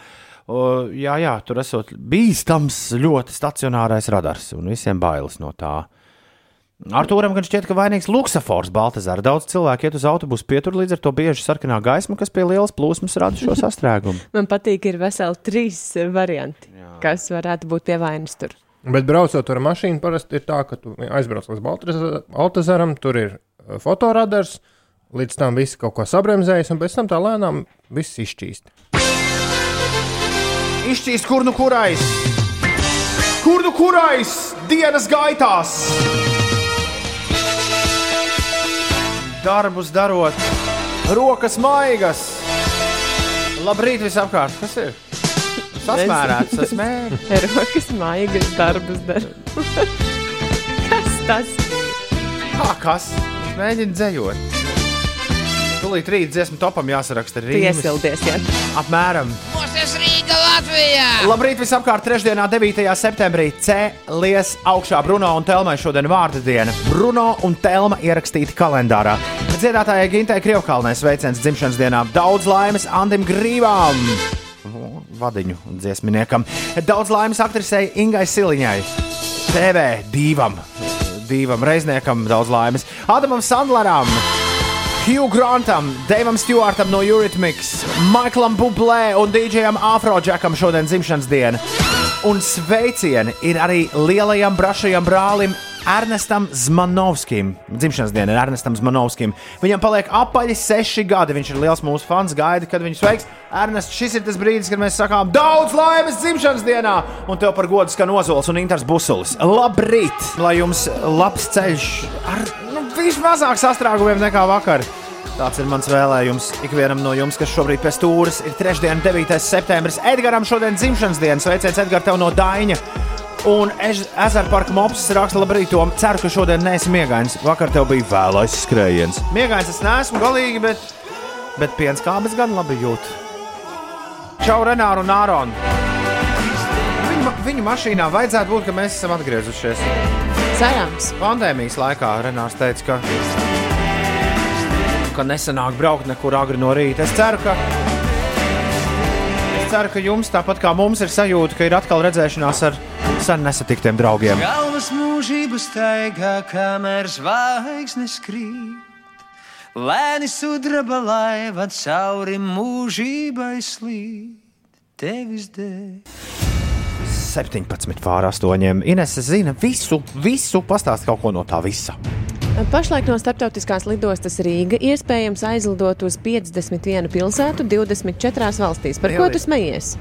O, jā, jā, tur esot bīstams, ļoti stacionārais radars un visiem bailes no tā. Arthūram gan šķiet, ka vainīgs luksafors Baltazāra. Daudz cilvēku iet uz autobusu pietur, līdz ar to bieži sarkanā gaisma, kas pie lielas plūsmas rada šo sastrēgumu. *laughs* Man patīk, ir veseli trīs varianti, Jā. kas varētu būt pie vainas tur. Bet braucot ar mašīnu, parasti ir tā, ka tu aizbrauc līdz Baltasaram, tur ir uh, fotoradars, līdz tam viss kaut ko sabremzējis, un pēc tam tā lēnām viss izšķīst. Izšķīst, kur nu kurais! Kur nu kurais dienas gaitās! Darbus darot, rokas maigas! Labrīt visapkārt! Kas ir? Sasmērēts, sasmērēts. *laughs* Rokas maigas darbus dara. *laughs* kas tas? Kā kas? Es mēģinu dzējot. Tūlīt rīt dziesmu topam jāsaraksta rīmas. Piesildies, jā. Apmēram. Mūsu Rīga Latvijā! Labrīt visapkārt! Trešdienā, 9. septembrī cēlies augšā Bruno un Telmai šodien vārda diena. Bruno un Telma ierakstīti kalendārā. Dziedātājai Gintai Krievkalnē sveiciens dzimšanas dienā. Daudz laimes Andim Grīvām! Vadiņu dziesminiekam. Daudz laimes aktrisei Ingai Siliņai. TV divam, divam reizniekam daudz laimes. Adamam Sandleram! Hugh Grantam, Davam Stewartam no Eurythmics, Maiklam Bublé un DJam Afrojackam šodien dzimšanas diena. Un sveicieni ir arī lielajam brašajam brālim Ernestam Zmanovskim. Dzimšanas diena ir Ernestam Zmanovskim. Viņam paliek apaļi seši gadi. Viņš ir liels mūsu fans, gaida, kad viņu sveiks. Ernest, šis ir tas brīdis, kad mēs sakām daudz laimes dzimšanas dienā, un tev par godu skan ozols un inters busulis. Labrīt! Lai jums labs ceļš ar nu, vismazāk sastrēgumiem nekā vakar. Tāds ir mans vēlējums ikvienam no jums, kas šobrīd pie stūres ir trešdiena, 9. septembris. Edgars šodien dzimšanas diena. Sveiciens Edgars tev no Daņa! Un ezera parka mops raksta, labrīt, Tom. Ceru, ka šodien neesi miegains. Vakar tev bija vēlais skrējiens. Miegains es neesmu galīgi, bet, bet piens kāpes gan labi jūt. Čau, Renāru un Āronu! Viņu, viņu mašīnā vajadzētu būt, ka mēs esam atgriezušies. Cerams. Pandēmijas laikā Renārs teica, ka, ka nesanāk braukt nekur agri no rīta. Es ceru, ka, es ceru, ka jums tāpat kā mums ir sajūta, ka ir atkal redzēšanās ar sen nesatiktiem draugiem. Galvas mūžības taigā, kamēr zvaigznes krīt. Lēni sudraba laiva cauri mūžībai slīd. Tevis dēļ. 17 pār 8. Ines zina visu, visu pastāst kaut ko no tā visa. Pašlaik no starptautiskās lidostas Rīga iespējams aizlidot uz 51 pilsētu 24 valstīs. Par ko tu smejies?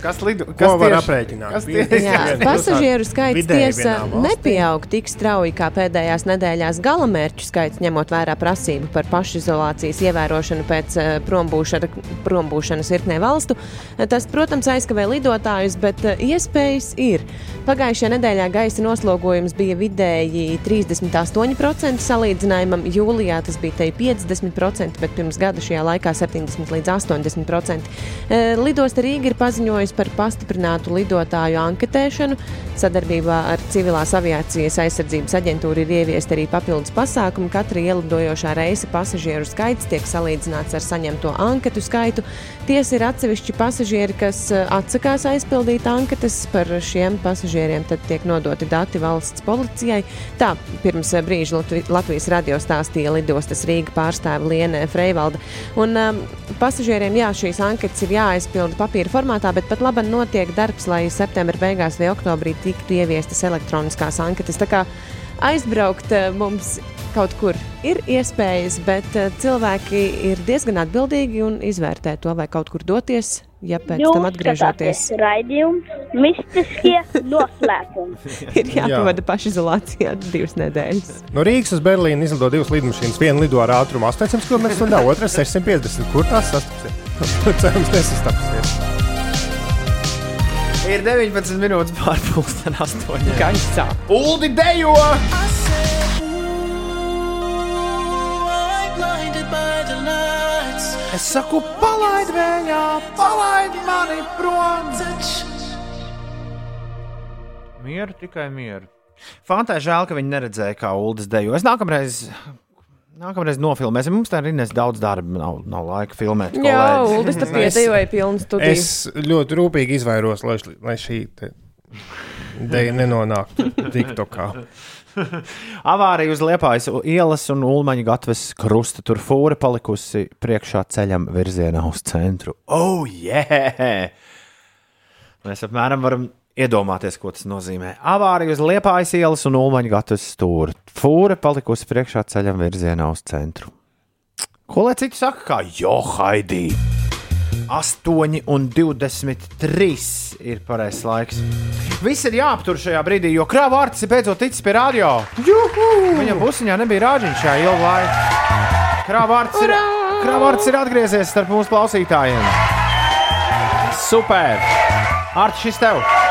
Kas lido? Ko var aprēķināt? Kas tieši? Jā, pasažieru skaits tiesa nepieaug tik strauji kā pēdējās nedēļās galamērķu skaits, ņemot vērā prasību par pašizolācijas ievērošanu pēc eh, prombūšana, prombūšanas virknē valstu. Tas, protams, aizkavē lidotājus, bet eh, iespējas ir. Pagājušajā nedēļā gaisa noslogojums bija vidēji 38% salīdzinājumam. Jūlijā tas bija te 50%, bet pirms gada šajā laikā 70 līdz 80%. Eh, Lidosta Rīga ir paziņojusi par pastiprinātu lidotāju anketēšanu. Sadarbībā ar Civilās aviācijas aizsardzības aģentūru ir ieviesta arī papildus pasākumi. Katra ielidojošā reisa pasažieru skaits tiek salīdzināts ar saņemto anketu skaitu. Tiesa ir atsevišķi pasažieri, kas eh, atsakās aizpildīt anketas. Par šiem pasažieriem tad tiek nodoti dati valsts policijai. Tā pirms eh, brīža Latvi- Latvijas radio stāstīja lidostas Rīga pārstāve Lienē Freivalda. Un um, pasažieriem jā, šīs anketas ir jāaizpilda papīra formātā, bet pat labi notiek darbs, lai septembra beigās vai oktobrī tiktu ieviestas elektroniskās anketas. Aizbraukt eh, mums kaut kur ir iespējas, bet uh, cilvēki ir diezgan atbildīgi un izvērtē to, vai kaut kur doties, ja pēc Jūs tam atgriežoties. Raidījums mistiskie *laughs* noslēpumi. ir jāpavada pašizolācijā divas nedēļas. No Rīgas uz Berlīnu izlido divas lidmašīnas. Viena lido ar ātrumu 800 km/h, otra 650. Kur tās sastapsies? *laughs* Cerams, nesastapsies. Ir 19 minūtes pārpusdien, 8. Gaisā. Uldi dejo! Es saku, palaid vējā, palaid mani prom! Mieru, tikai mieru. Fantai žēl, ka viņi neredzēja, kā Ulas dejo. Es nākamreiz. Nākamreiz nofilmēsim. Mums tā ir Ines daudz darba, nav, nav laika filmēt. Jā. Uldis tas piedējoja pilnu studiju. Es ļoti rūpīgi izvairos, lai, lai šī te deja nenonāktu TikTokā. *laughs* Avārija uz Liepājas ielas un Ulmaņa gatavas krusta. Tur fūra palikusi priekšā ceļam virzienā uz centru. Oh, yeah! Mēs apmēram varam iedomāties, ko tas nozīmē. Avārija uz Liepājas ielas un Ulmaņa gatavas stūra. Fūra palikusi priekšā ceļam virzienā uz centru. Ko lai citi saka, kā Johaidī? 8 un 23 ir pareizais laiks. Viss ir jāaptur šajā brīdī, jo krāvārds ir beidzot ticis pie radio. Viņam pusiņā nebija rāģiņš šajā ilgā laikā. Krāvārds ir, krāvārds ir atgriezies starp mūsu klausītājiem. Super! Arti, šis tev!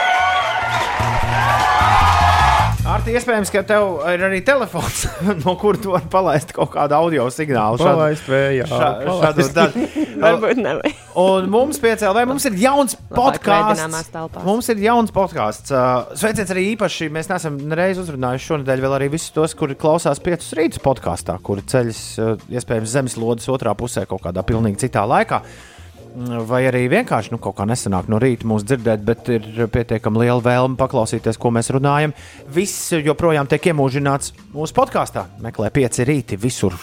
Arti, iespējams, ka tev ir arī telefons, *laughs* no kura tu vari palaist kaut kādu audio signālu. Palaist vējā, šā- palaist. šādu daļu. *laughs* Varbūt nevajag. Un mums piecēlē, mums ir jauns podkāsts. Mums ir jauns podkāsts. Uh, Sveiciens arī īpaši. Mēs neesam nereiz uzrunājuši šonadēļ vēl arī visus tos, kuri klausās piecus rītus podkāstā, kuri ceļas uh, iespējams zemeslodes otrā pusē kaut kādā pilnīgi citā laikā. Vai arī vienkārši nu, kaut kā nesanāk no rīta mūsu dzirdēt, bet ir pietiekami liela vēlme paklausīties, ko mēs runājam. Viss joprojām tiek iemūžināts mūsu podkāstā. Meklē pieci rīti visur,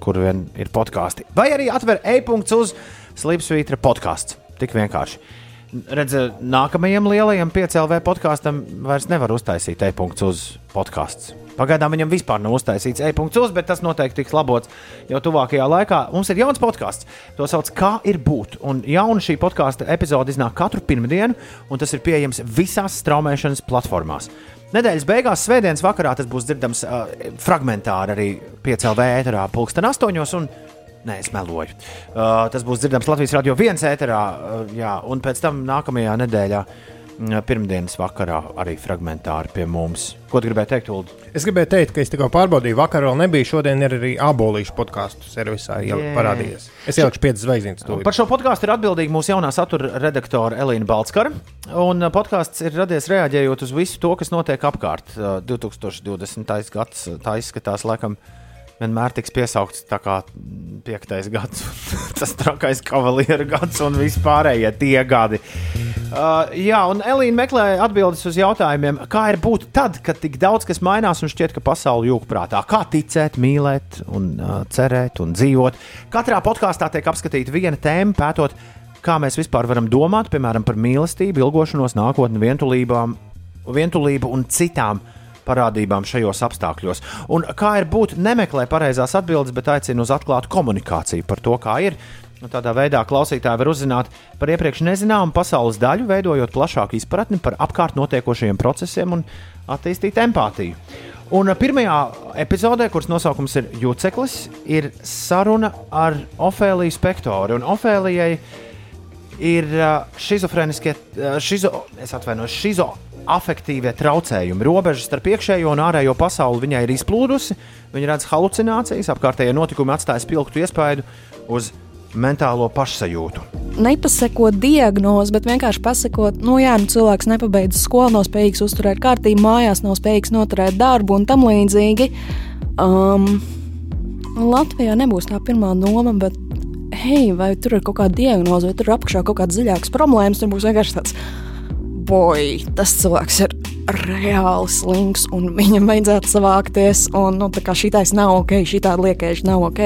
kur vien ir podkāsti. Vai arī atver e-punkts uz Slipsvītra podkāsts. Tik vienkārši. Redziet, nākamajam lielajam piecēlē podkāstam vairs nevar uztaisīt e-punkts uz podkāsts. Pagaidām viņam vispār nav uztaisīts e-punkts uz, bet tas noteikti tiks labots jau tuvākajā laikā. Mums ir jauns podkāsts. To sauc Kā ir būt. Un jauna šī podkāstu epizode iznāk katru pirmdienu, un tas ir pieejams visās straumēšanas platformās. Nedēļas beigās, svētdienas vakarā, tas būs dzirdams uh, fragmentāri arī piecēlē ēterā, pulksten astoņos. Nē, es meloju. Uh, tas būs dzirdams Latvijas radio viens ēterā, uh, jā, un pēc tam nākamajā nedēļā, mm, pirmdienas vakarā, arī fragmentāri pie mums. Ko tu gribēji teikt, Ulu? Es gribēju teikt, ka es tikko pārbaudīju, vakar vēl nebija. Šodien ir arī abolīšu podkāstu servisā jau Jā. parādījies. Es ielikšu piecas zvaigznes. Par šo podkāstu ir atbildīga mūsu jaunā satura redaktore Elīna Balskara. Un uh, podkāsts ir radies reaģējot uz visu to, kas notiek apkārt. Uh, 2020. gads uh, tā izskatās, laikam, vienmēr tiks piesaukts tā kā piektais gads, *laughs* tas trakais kavalieru gads un vispārējie tie gadi. Uh, jā, un Elīna meklē atbildes uz jautājumiem, kā ir būt tad, kad tik daudz kas mainās un šķiet, ka pasaule jūg prātā. Kā ticēt, mīlēt, un, uh, cerēt un dzīvot. Katrā podkāstā tiek apskatīta viena tēma, pētot, kā mēs vispār varam domāt, piemēram, par mīlestību, ilgošanos, nākotni, vientulībām, vientulību un citām parādībām šajos apstākļos. Un kā ir būt nemeklē pareizās atbildes, bet aicina uz atklātu komunikāciju par to, kā ir. Un Tādā veidā klausītāji var uzzināt par iepriekš nezināmu pasaules daļu, veidojot plašāku izpratni par apkārt notiekošajiem procesiem un attīstīt empātiju. Un pirmajā epizodē, kuras nosaukums ir Juceklis, ir saruna ar Ofēliju Spektoru. Un Ofēlijai ir šizofrēniskie, šizo, es atvainojos, šizoafektīvie traucējumi. Robeža starp iekšējo un ārējo pasauli viņai ir izplūdusi. Viņa redz halucinācijas, apkārtējie notikumi atstāja spilgtu iespaidu uz mentālo pašsajūtu. nepasakot diagnozi, bet vienkārši pasakot, nu jā, nu cilvēks nepabeidz skolu, nav spējīgs uzturēt kārtību mājās, nav spējīgs noturēt darbu un tam līdzīgi. Um, Latvijā nebūs tā pirmā doma, bet, hei, vai tur ir kaut kāda diagnoze, vai tur ir apakšā kaut kādas dziļākas problēmas, tur būs vienkārši tāds, boj, tas cilvēks ir reāli slings, un viņam vajadzētu savākties, un, nu, tā kā šitais nav ok, šitā liekēži nav ok.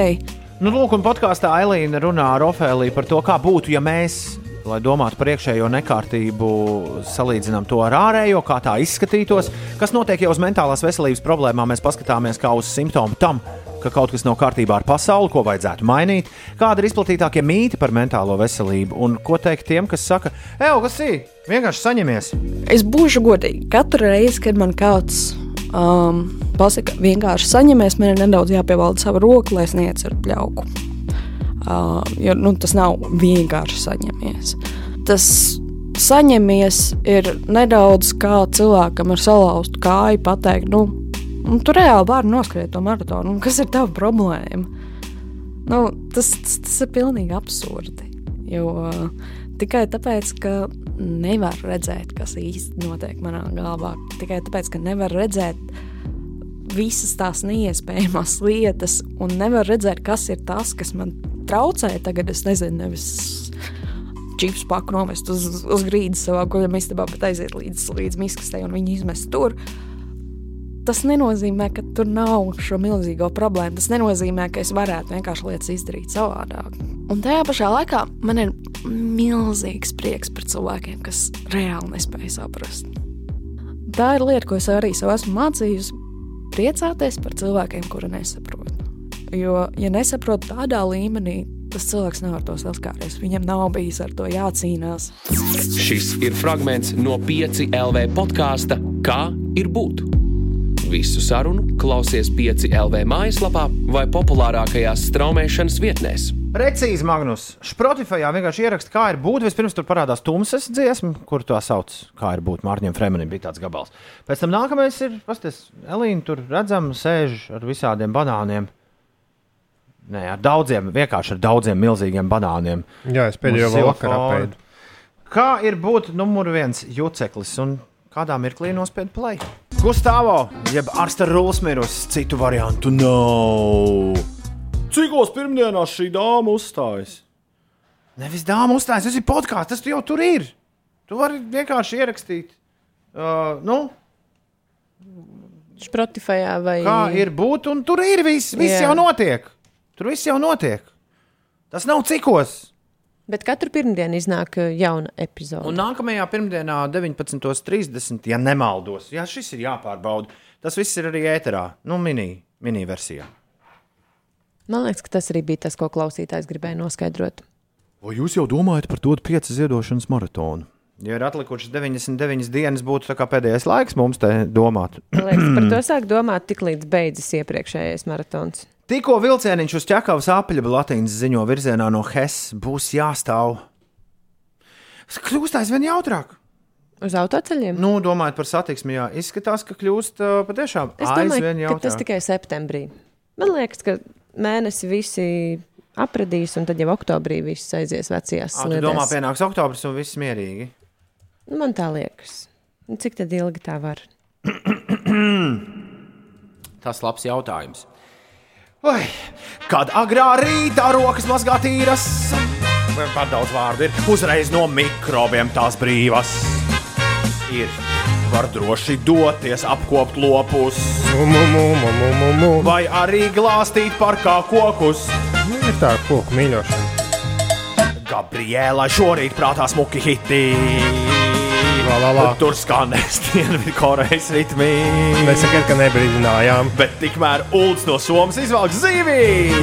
Nu, lūk, un podkāstā Elīna runā ar Ofēliju par to, kā būtu, ja mēs, lai domātu par iekšējo nekārtību, salīdzinām to ar ārējo, kā tā izskatītos, kas notiek jau uz mentālās veselības problēmām. Mēs paskatāmies kā uz simptomu tam, ka kaut kas nav kārtībā ar pasauli, ko vajadzētu mainīt, kāda ir izplatītākie mīti par mentālo veselību un ko teikt tiem, kas saka, ej, kas ir, vienkārši saņemies. Es būšu godīgi. Katru reizi, kad man kāds um, pasakā, vienkārši saņemies, man ir nedaudz jāpievalda sava roka, lai es neieceru pļauku. Uh, jo nu, tas nav vienkārši saņemies. Tas saņemies ir nedaudz kā cilvēkam ar salauztu kāju pateikt, nu, nu tu reāli vari noskriet to maratonu. Nu, kas ir tava problēma? Nu, tas, tas, tas ir pilnīgi absurdi. Jo uh, tikai tāpēc, ka nevar redzēt, kas īsti notiek manā galvā, tikai tāpēc, ka nevar redzēt visas tās neiespējamas *laughs* lietas, un nevar redzēt, kas ir tas, kas man traucē. Tagad es nezinu, nevis čips paku novest uz, uz grīdas savā guļamā istabā, bet aiziet līdz, līdz miskastei un viņu izmest tur. Tas nenozīmē, ka tur nav šo milzīgo problēmu. Tas nenozīmē, ka es varētu vienkārši lietas izdarīt savādāk. Un tajā pašā laikā man ir milzīgs prieks par cilvēkiem, kas reāli nespēja saprast. Tā ir lieta, ko es arī sev esmu mācījusi. Priecāties par cilvēkiem, kuri nesaprot. Jo, ja nesaprot tādā līmenī, tas cilvēks nav ar to saskāries. Viņam nav bijis ar to jācīnās. Šis ir fragments no 5 LV podkāsta Kā ir būt? Visu sarunu klausies 5 LV mājaslapā vai populārākajās straumēšanas vietnēs. Precīzi, Magnus. Spotifyā vienkārši ieraksta, kā ir būt. Vispirms tur parādās tumsas dziesma, kur tā sauc. Kā ir būt Mārķiem Freemanim, bija tāds gabals. Pēc tam nākamais ir, pasties, Elīna tur redzama, sēž ar visādiem banāniem. Nē, ar daudziem, vienkārši ar daudziem milzīgiem banāniem. Jā, es pēdējo vakarā pēdu. Kā ir būt numur viens juceklis un kādā mirklī nospied play? Gustavo, jeb Arsta Rūls mirus, citu variantu nav. Cikos pirmdienās šī dāma uzstājas? Nevis dāma uzstājas, tas ir podkāsts, tas tu jau tur ir. Tu vari vienkārši ierakstīt. Uh, nu, Spotify vai kā ir būt, un tur ir viss, viss Jā. jau notiek. Tur viss jau notiek. Tas nav cikos. Bet katru pirmdienu iznāk uh, jauna epizode. Un nākamajā pirmdienā, 19.30, ja nemaldos, jā, šis ir jāpārbauda. Tas viss ir arī ēterā, nu, mini, mini versijā. Man liekas, ka tas arī bija tas, ko klausītājs gribēja noskaidrot. Vai jūs jau domājat par to piecu ziedošanas maratonu? Ja ir atlikušas 99 dienas, būtu pēdējais laiks mums te domāt. Liekas, par to *clears throat* sāk domāt tik līdz beidzas iepriekšējais maratons. Tikko vilcieniņš uz ķekavas apļa blatīnas ziņo virzienā no Hess būs jāstāv. Kļūst aizvien jautrāk. Uz autoceļiem? Nu, domājot par satiksmi, jā, izskatās, ka kļūst uh, patiešām Es domāju, aizvien jautrāk. tas tikai septembrī. Man liekas, ka mēnesi visi apradīs, un tad jau oktobrī viss aizies vecajās Ā, Tu domā, sliedēs. pienāks oktobris un viss mierīgi. Nu, Man tā liekas. Nu, Cik tad ilgi tā var? Tas labs jautājums. Oi, kad agrā rītā rokas mazgā tīras, par daudz vārdu ir, uzreiz no mikrobiem tās brīvas. Ir. Var droši doties, apkopt lopus, vai arī glāstīt par kā kokus. Nu, ir tā koku mīļošana. Gabriela šorīt prātā smuki hiti. La, la, la. Tur skanēs dienvidu korejas ritmi. Nesakiet, ka nebrīdinājām. Bet tikmēr Ulds no Somijas izvelk. Ņem,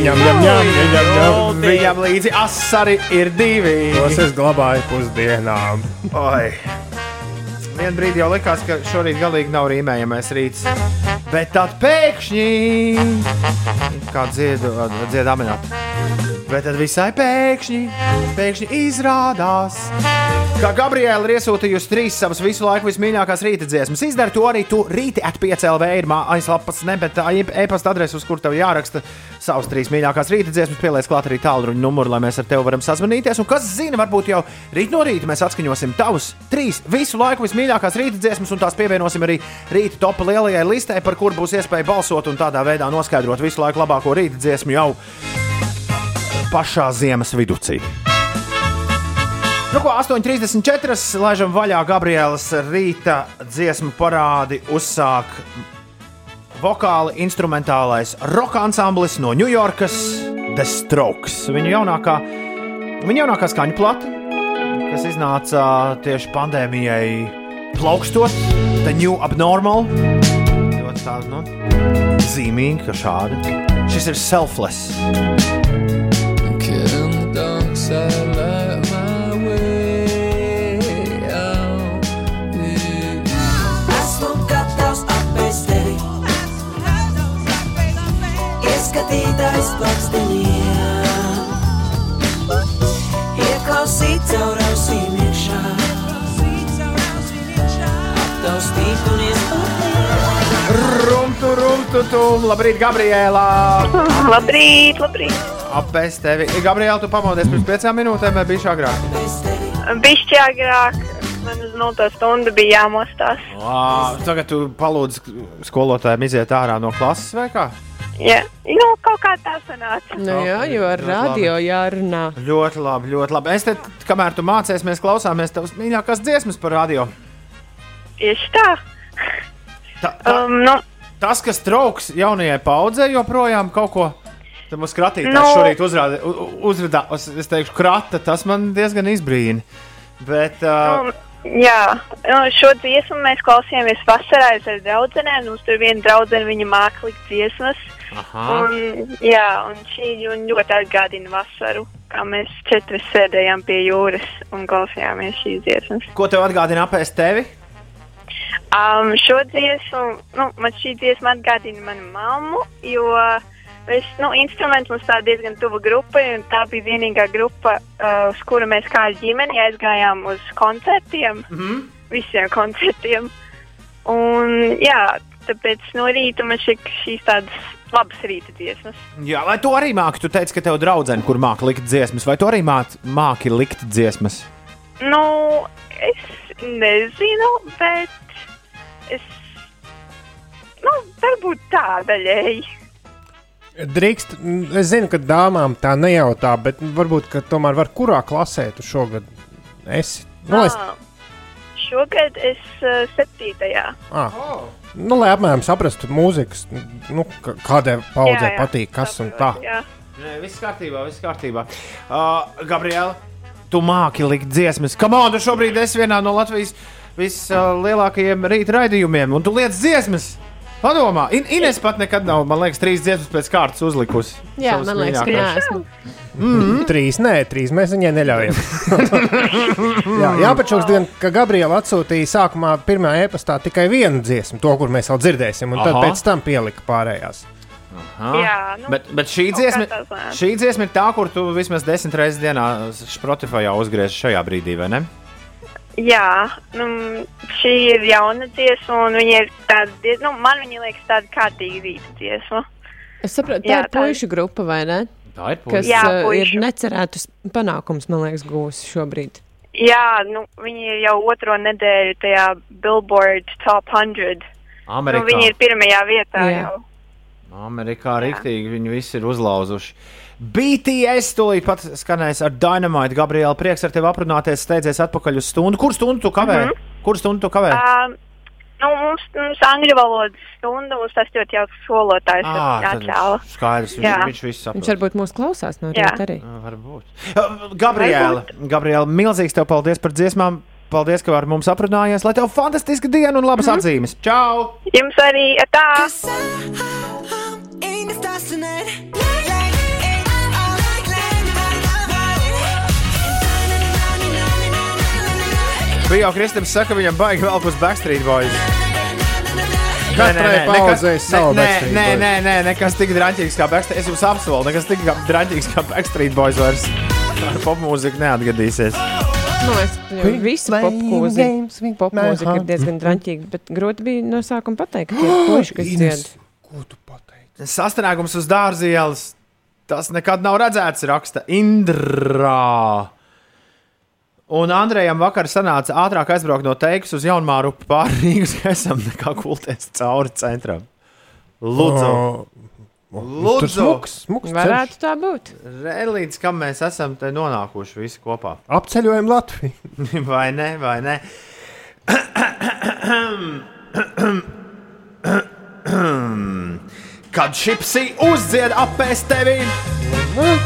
ņem, ņem, ņem, ņem, ņem. Un Viņam līdzi asari ir divi. Tos es glabāju pusdienām. Oi. Vienā brīdī jau likās, ka šorīt galīgi nav rīmējamais rīts. Bet tad pēkšņi, kā dziedu, amenāti, bet tad visai pēkšņi, pēkšņi izrādās, ka Gabriela ir iesūtījusi trīs savas visu laiku vismīļākās rīta dziesmas. Izdara to arī tu rīti at 5LV ir aizlapas, ne, bet e-pasta adrese, uz kur tev jāraksta savas trīs mīļākās rīta dziesmas, pieliec klāt arī tālruņa numuru, lai mēs ar tevi varam sazvanīties. Un kas zina, varbūt jau rīt no rīta mēs atskaņosim tavus trīs visu laiku vismīļākās rīta dziesmas, un tās pievienosim arī rīta topa lielajai listē, par kur būs iespēja balsot un tādā veidā noskaidrot visu laiku labāko rīta dziesmu jau pašā ziemas viducī. Nu, ko 8,34. laižam vaļā Gabrielas rīta dziesmu parādi uzsāk vokāli instrumentālais roka ansamblis no Ņujorkas, The Strokes. Viņu jaunākā, viņa jaunākā skaņu plata, kas iznāca tieši pandēmijai plaukstot, The New Abnormal. Ļoti tāda, nu, zīmīga, ka šāda. Šis ir selfless. Ieskatītājs plaksteniem. Ieklausīt caur ausīm iekšā. Aptaustīt un iespēt. Rumtu, rumtu, tu. Labrīt, Gabriela! *laughs* Labrīt, labrīt. Apēst tevi. Gabriela, tu pamodies pirms piecām minūtēm, vai bija agrāk? Bišķi agrāk, man uz nulto stundu bija jāmostās. Wow, tagad tu palūdz skolotājiem iziet ārā no klases vai kā? Jā, nu, kaut kā tā sanāca. Nu, jā, jo ar radio jārunā. Ļoti labi, ļoti labi. Es te, kamēr tu mācies, mēs klausāmies tavas mīļākās dziesmas par radio. Tieši tā. Ta, ta, Um, nu, tas, kas trauks jaunajai paudzei, joprojām kaut ko. Tad mums kratītājs Nu. no. šorīt uzrāda, uzrāda, es es teikšu, krata. Tas man diezgan izbrīna. Bet, uh, nu, jā, nu, šo dziesmu mēs klausījāmies vasarā ar draudzenēm. Mums tur viena draudzene, viņa māca likt dziesmas. aha, Un, jā, un šī un ļoti atgādina vasaru, kā mēs četri sēdējām pie jūras un klausījāmies šīs dziesmas. ko tev atgādina apēst tevi? Um, šo dziesmu, nu, man šī dziesma atgādina manu mammu, jo es, nu, instruments mums tā diezgan tuva grupa, un tā bija vienīgā grupa, uh, uz kuru mēs kā ģimeni aizgājām uz koncertiem, mm -hmm. visiem koncertiem. Un, jā, tāpēc no rīta man šķiet, ka šīs tādas labas rīta dziesmas. Jā, vai tu arī māki? Tu teici, ka tev draudzene, kur māki likt dziesmas, vai tu arī māki, māki likt dziesmas? Nu, es nezinu, bet es, nu, varbūt tā daļēji. Drīkst, es zinu, ka dāmām tā nejautā, bet varbūt ka tomēr var kurā klasē tu šogad esi. Nu, es, Šogad es uh, septītajā. ah, nu, lai apmēram saprastu mūzikas, nu, kādai paudzei Jā, jā, patīk, kas un tā. Jā. Nē, viss kārtībā, viss kārtībā. Uh, Gabriela, tu māki likt dziesmas. Kamāda šobrīd esi vienā no Latvijas vislielākajiem rīta raidījumiem, un tu liec dziesmas. Padomā, In Ines pat nekad nav, man liekas, trīs dziesmas pēc kārtas uzlikusi. Jā, man liekas, ka neesmu. Mm. Trīs, nē, trīs mēs viņai neļaujam. *laughs* Jā, jāpačūks diena, ka Gabriela atsūtīja sākumā pirmā e-pastā tikai vienu dziesmu, to, kur mēs vēl dzirdēsim, un tad Aha. pēc tam pielika pārējās. Aha. Jā, nu, bet, bet šī, dziesma, šī dziesma ir tā, kur tu vismaz desmit reizes dienā Spotify uzgriež šajā brīdī, vai ne? Jā, nu, šī ir jauna dziesma, un viņa ir tāda, diez- nu, man viņa liekas tāda kārtīga rīta dziesma. Es saprotu, tā Jā, ir puikas grupa, vai ne? Tā ir Kas Jā, uh, ir puišu. necerētus panākums, man liekas, gūs šobrīd. Jā, nu, viņa ir jau otro nedēļu tajā Billboard Top 100. Amerikā. Nu, viņa ir pirmajā vietā Jā. jau. Amerikā rīktīgi viņi visi ir uzlauzuši. BTS tūlīt pat skanēs ar Dynamite. Gabriela, prieks ar tevi aprunāties, steidzies atpakaļ uz stundu. Kur stundu tu kavē? Mm -hmm. Kur stundu tu kavē? Um, nu, mums, mums angļu valodas stunda, mums tas ļoti jauks skolotājs tad atļāva. Skaidrs, viņš, Jā. viņš viss saprot. Viņš varbūt mūs klausās no rīta arī. Varbūt. Uh, Gabriela, Gabriela, milzīgs tev paldies par dziesmām. Paldies, ka ar mums aprunājies. Lai tev fantastiska diena un labas mm -hmm. atzīmes. Čau! Jums arī tā! Bija jau Kristaps saka, viņam baigi vēl uz Backstreet Boys. Katrai paudzei savu nē, Backstreet nē, Boys. nē, nē, nekas tik draņķīgs kā Backstreet. Es jums apsolu, nekas tik draņķīgs kā Backstreet Boys vairs ar popmūziku neatgadīsies. Nu, es jau visu popmūziku popmūziku ir diezgan draņķīga, bet grūti bija no sākuma pateikt, ka tie ir *gasps* puiši, kas Ines, dzied. Sastrēgums uz dārza ielas. Tas nekad nav redzēts, raksta Indrā. Un Andrejam vakar sanāca ātrāk aizbraukt no Teikas uz Jaunmāru pāri Rīgas esam nekā kulties cauri centram. Lūdzu! Oh, Lūdzu! smuks, smuks Varētu tā būt. Re, līdz kam mēs esam te nonākuši visi kopā. Apceļojam Latviju. vai ne, vai ne? Kad šipsi uzdzied apēst tevi,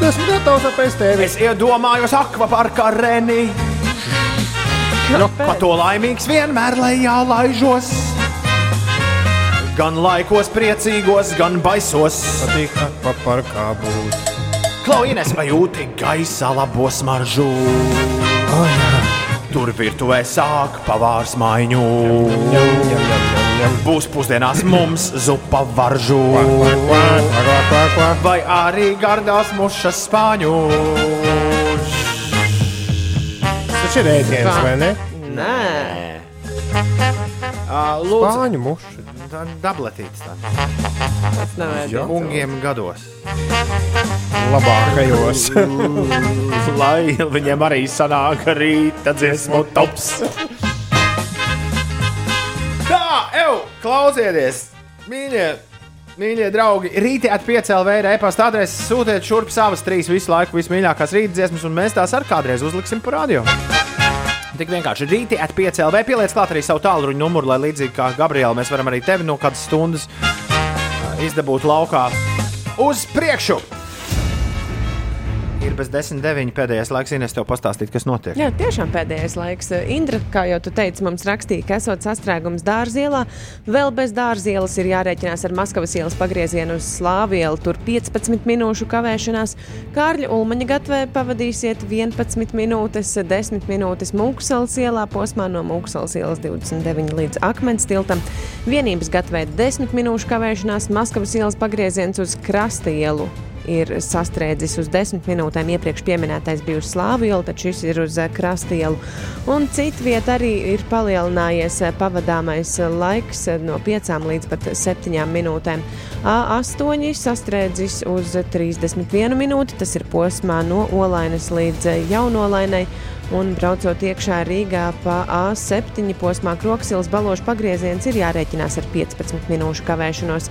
esmu gatavs apēst tevi. Es iedomājos akvaparkā Renī. Nu, pa to laimīgs vienmēr lejā laižos. gan laikos priecīgos, gan baisos. Patīk, pa parkā būt. Klaujienes vai jūti gaisa labo smaržu. Oh, jā. Tur virtuvē sāk pavārs maiņu. Būs pusdienās mums zupa varžu. Vai arī gardās mušas spāņu. Tas ir ēdiens, vai ne? Nē. Uh, lūdzu, Spāņu muša. Tā ir dabletīts. Tā. Tas nav ēdiens. Kungiem gados. Labākajos. *laughs* Lai viņiem arī sanāk rīta dziesmu tops. Evo, klausieties! Mīļie, mīļie draugi, rītā at 5 LV ir e-pasta adrese. Sūtiet šurp savas trīs visu laiku vismīļākās rīta dziesmas, un mēs tās ar kādreiz uzliksim par radio. Tik vienkārši rītā at 5 LV pieliec klāt arī savu tālruņa numuru, lai līdzīgi kā Gabriela mēs varam arī tevi no kādas stundas ā, izdabūt laukā. Uz priekšu! Ir bez 10, 9 pēdējais laiks, Ines, tev pastāstīt, kas notiek. Jā, tiešām pēdējais laiks. Indra, kā jau tu teici, mums rakstīja, ka esot sastrēgums dārzielā. Vēl bez dārzielas ir jārēķinās ar Maskavas ielas pagriezienu uz Slāvielu. Tur 15 minūšu kavēšanās. Kārļa Ulmaņa gatavē pavadīsiet 11 minūtes, 10 minūtes Mūksels ielā posmā no Mūksels ielas 29 līdz Akmens tiltam. Vienības gatavē 10 minūšu kavēšanās Maskavas ielas pagrieziens uz Krasta ielu ir sastrēdzis uz desmit minūtēm. Iepriekš minētais bija uz Slāvu ielu, tad šis ir uz eh, Krasta ielu. Un cita vieta arī ir palielinājies eh, pavadāmais laiks eh, no 5 līdz pat 7 minūtēm. A8 sastrēdzis uz 31 minūti, tas ir posmā no Olainas līdz Jaunolainai. Un braucot iekšā Rīgā pa A7 posmā Kroksilas balošu pagrieziens ir jārēķinās ar 15 minūšu kavēšanos.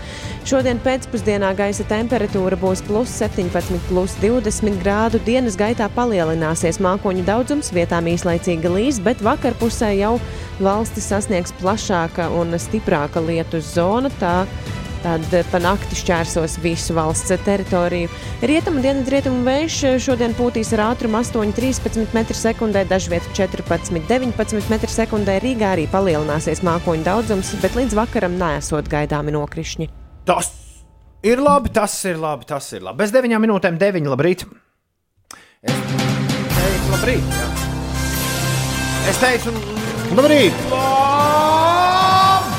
Šodien pēcpusdienā gaisa temperatūra būs plus 17, plus 20 grādu. Dienas gaitā palielināsies mākoņu daudzums, vietām īslaicīga līs, bet vakarpusē jau valsti sasniegs plašāka un stiprāka lietus zona. Tā Tad pa nakti šķērsos visu valsts teritoriju. Rietumu un dienvidrietumu vējš šodien pūtīs ar ātrumu 8,13 m2, dažviet 14,19 m2. Rīgā arī palielināsies mākoņu daudzums, bet līdz vakaram nesot gaidāmi nokrišņi. Tas ir labi, tas ir labi, tas ir labi. Bez 9 minūtēm 9. Labrīt! Es teicu, labrīt! Jā. Es teicu, labrīt! Labrīt,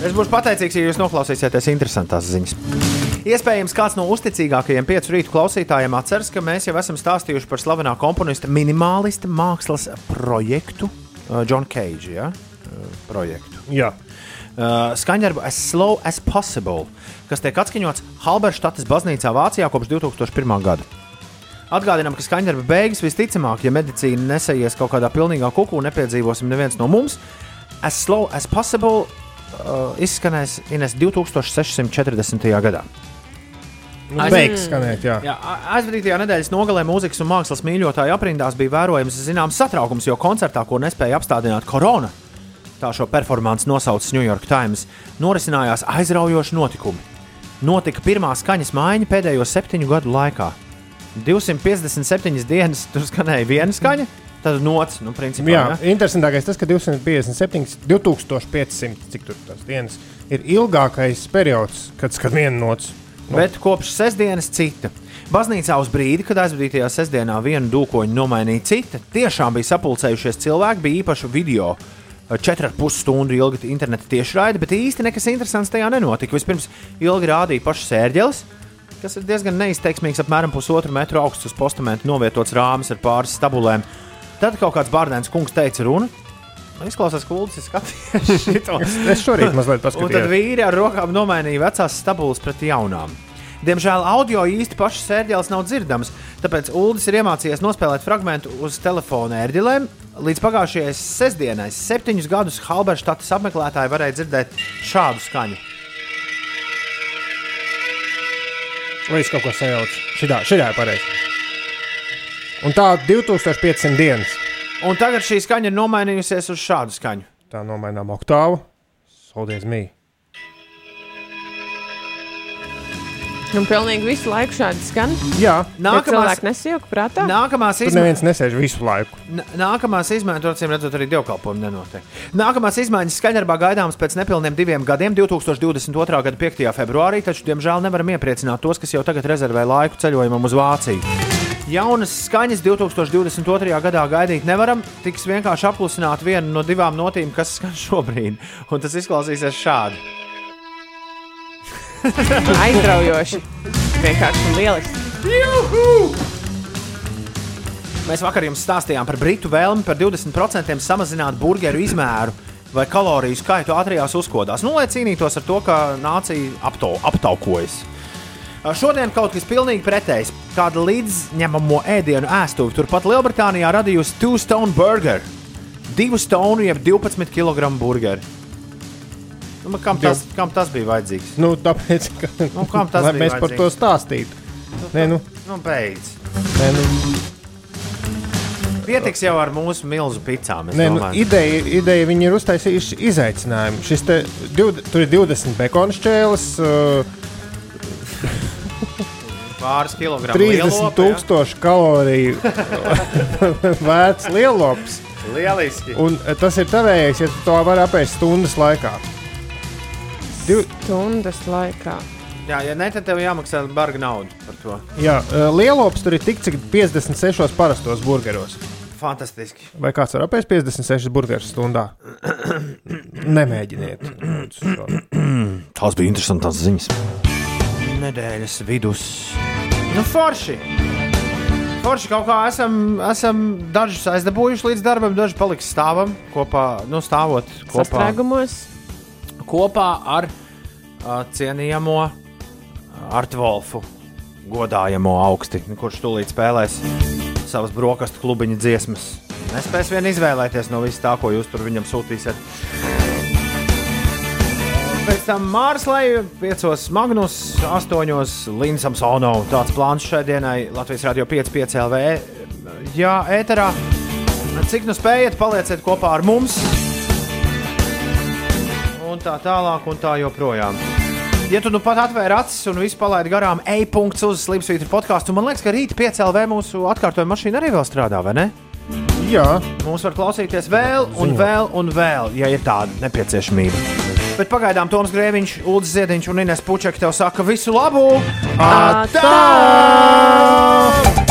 Es, būšu pateicīgs, ja jūs noklausīsieties interesantās ziņas. Iespējams, kāds no uzticīgākajiem piecu rītu klausītājiem atceras, ka mēs jau esam stāstījuši par slavenā komponista minimālista mākslas projektu, uh, John Cage ja? uh, projektu. Jā. Uh, skaņdarbu As Slow as Possible, kas tiek atskaņots Halberštates baznīcā Vācijā kopš 2001. gada. Atgādinām, ka skaņdarba beigas visticamāk, ja medicīna nesaies kaut kādā pilnīgā kuku un nepiedzīvosim neviens no mums, As Slow as Possible uh, izskanēs Ines 2640. gadā. Nu, beigs skanēt, jā. Jā, a- aizvadītajā nedēļas nogalē mūzikas un mākslas mīļotāju aprindās bija vērojams zināms satraukums, jo koncertā, ko nespēja apstādināt korona, tā šo performanci nosaucis New York Times, norisinājās aizraujoši notikumi. Notika pirmā skaņas maiņa pēdējo septiņu gadu laikā. 257 dienas tur skanēja viena skaņa, tad nots, nu, principā. Jā, ja? interesantākais tas, ka 257, 2500 cik tur tas dienas ir ilgākais periods, kad skan viena nots. Bet kopš sestdienas cita. Baznīcā uz brīdi, kad aizvadītajā sestdienā vienu dūkoņu nomainīja cita, tiešām bija sapulcējušies cilvēki, bija īpaša video. 4,5 stundu ilga interneta tiešraide, bet īsti nekas interesants tajā nenotika. Vispirms ilgi rādīja pašas sērģeles, kas ir diezgan neizteiksmīgs, apmēram pusotru metru augsts uz postamentu novietots rāmis ar pāris stabulēm. Tad kaut kāds bārdēns kungs teica runu. Nu, Izklausās, ka Ulas ir skatījies *laughs* šito. Es šorīt mazliet Un tad paskatījos. vīri ar rokām nomainīja vecās stabulas pret jaunām. Diemžēl audio īsti pašas sērģeles nav dzirdamas, tāpēc Ulas ir iemācījies nospēlēt fragment uz telefona ērģelēm. Līdz pagājušajai sestdienai, septiņus gadus Halberštates apmeklētāji varēja dzirdēt šādu skaņu. Vai es kaut ko sajaucu? Šitā, šitā ir pareizi. Un tā 2500 dienas. Un tagad šī skaņa ir nomainījusies uz šādu skaņu. Tā nomainām oktāvu. Soldies mī. Un pilnīgi visu laiku šādi skan. Jā, Nākamās... Cilvēki nesijauka prātā. Nākamās Tur neviens nesēž visu laiku. N- Nākamās izmaiņas, tur acīm redzot, arī dievkalpojumi nenotiek. Nākamās izmaiņas skaņdarbā gaidāmas pēc nepilniem diviem gadiem, 2022. gada 5. februārī, taču, diemžēl, nevaram iepriecināt tos, kas jau tagad rezervē laiku ceļojumam uz Vāciju. Jaunas skaņas 2022. gadā gaidīt nevaram. Tiks vienkārši apklusināt vienu no divām notīm, kas skan šobrīd. Un tas izklausīsies šādi. *laughs* Aizraujoši. Vienkārši lieliski. Mēs vakar jums stāstījām par britu vēlmi par 20% samazināt burgeru izmēru vai kaloriju skaitu ātrijās uzkodās. Nu, lai cīnītos ar to, ka nācija aptau, aptaukojas. Šodien kaut kas pilnīgi pretējs. Kāda līdzņemamo ēdienu ēstuve turpat Lielbritānijā radījusi Two Stone Burger. Divu stonu, jeb 12 kg burgeri. Nu, kam, tas, kam tas bija vajadzīgs? Nu, tāpēc, ka Nu, kam tas lai mēs par to vajadzīgs? stāstītu. Nē, nu, Nu, beidz. nē, nu, Pietiks jau ar mūsu milzu picām. nē, nu, domāju. ideja, ideja viņi ir uztaisījuši izaicinājumu. Šis te, div, tur ir 20 bekona šķēles, uh, Pāris kilogramu 30 lielopa, ja? tūkstoši kaloriju *laughs* vērts lielops. Lieliski. Un eh, tas ir tavējais, ja tu to vari apēst stundas laikā. Div, Stundas laikā. Jā, ja ne, tad tev jāmaksā barga nauda par to. jā, eh, lielops tur ir tik, cik 56 parastos burgeros. Fantastiski. Vai kāds var apēst 56 burgerus stundā? *coughs* Nemēģiniet. Tās bija interesantas ziņas. Nedēļas vidus. Nu, forši. Forši kaut kā esam, esam dažus aizdabūjuši līdz darbam, daži paliks stāvam kopā, nu, stāvot kopā, Sastrēgumos. kopā ar uh, cienījamo Artvolfu, godājamo augsti, kurš tūlīt spēlēs savas brokastu klubiņa dziesmas. Nespēs vien izvēlēties no vis tā, ko jūs tur viņam sūtīsiet. Pēc tam Mārslai, 5, Magnus, 8, Līnas Samsono. Tāds plāns šai dienai Latvijas Rādio 5,5 LV. Jā, ēterā. Cik nu spējat, palieciet kopā ar mums. Un tā tālāk, un tā joprojām. Ja tu nu pat atvēri acis un visu palaidi garām, e-punkts uz Slimsvītra podkāstu, man liekas, ka rīt 5 LV mūsu atkārtojuma mašīna arī vēl strādā, vai ne? Jā, Mums var klausīties vēl, un vēl, un vēl, ja ir tāda nepieciešamība. Bet pagaidām Toms Grēviņš, Ulrichs Ziedņš un Ines Pučak te saka visu labu! Atā! Atā!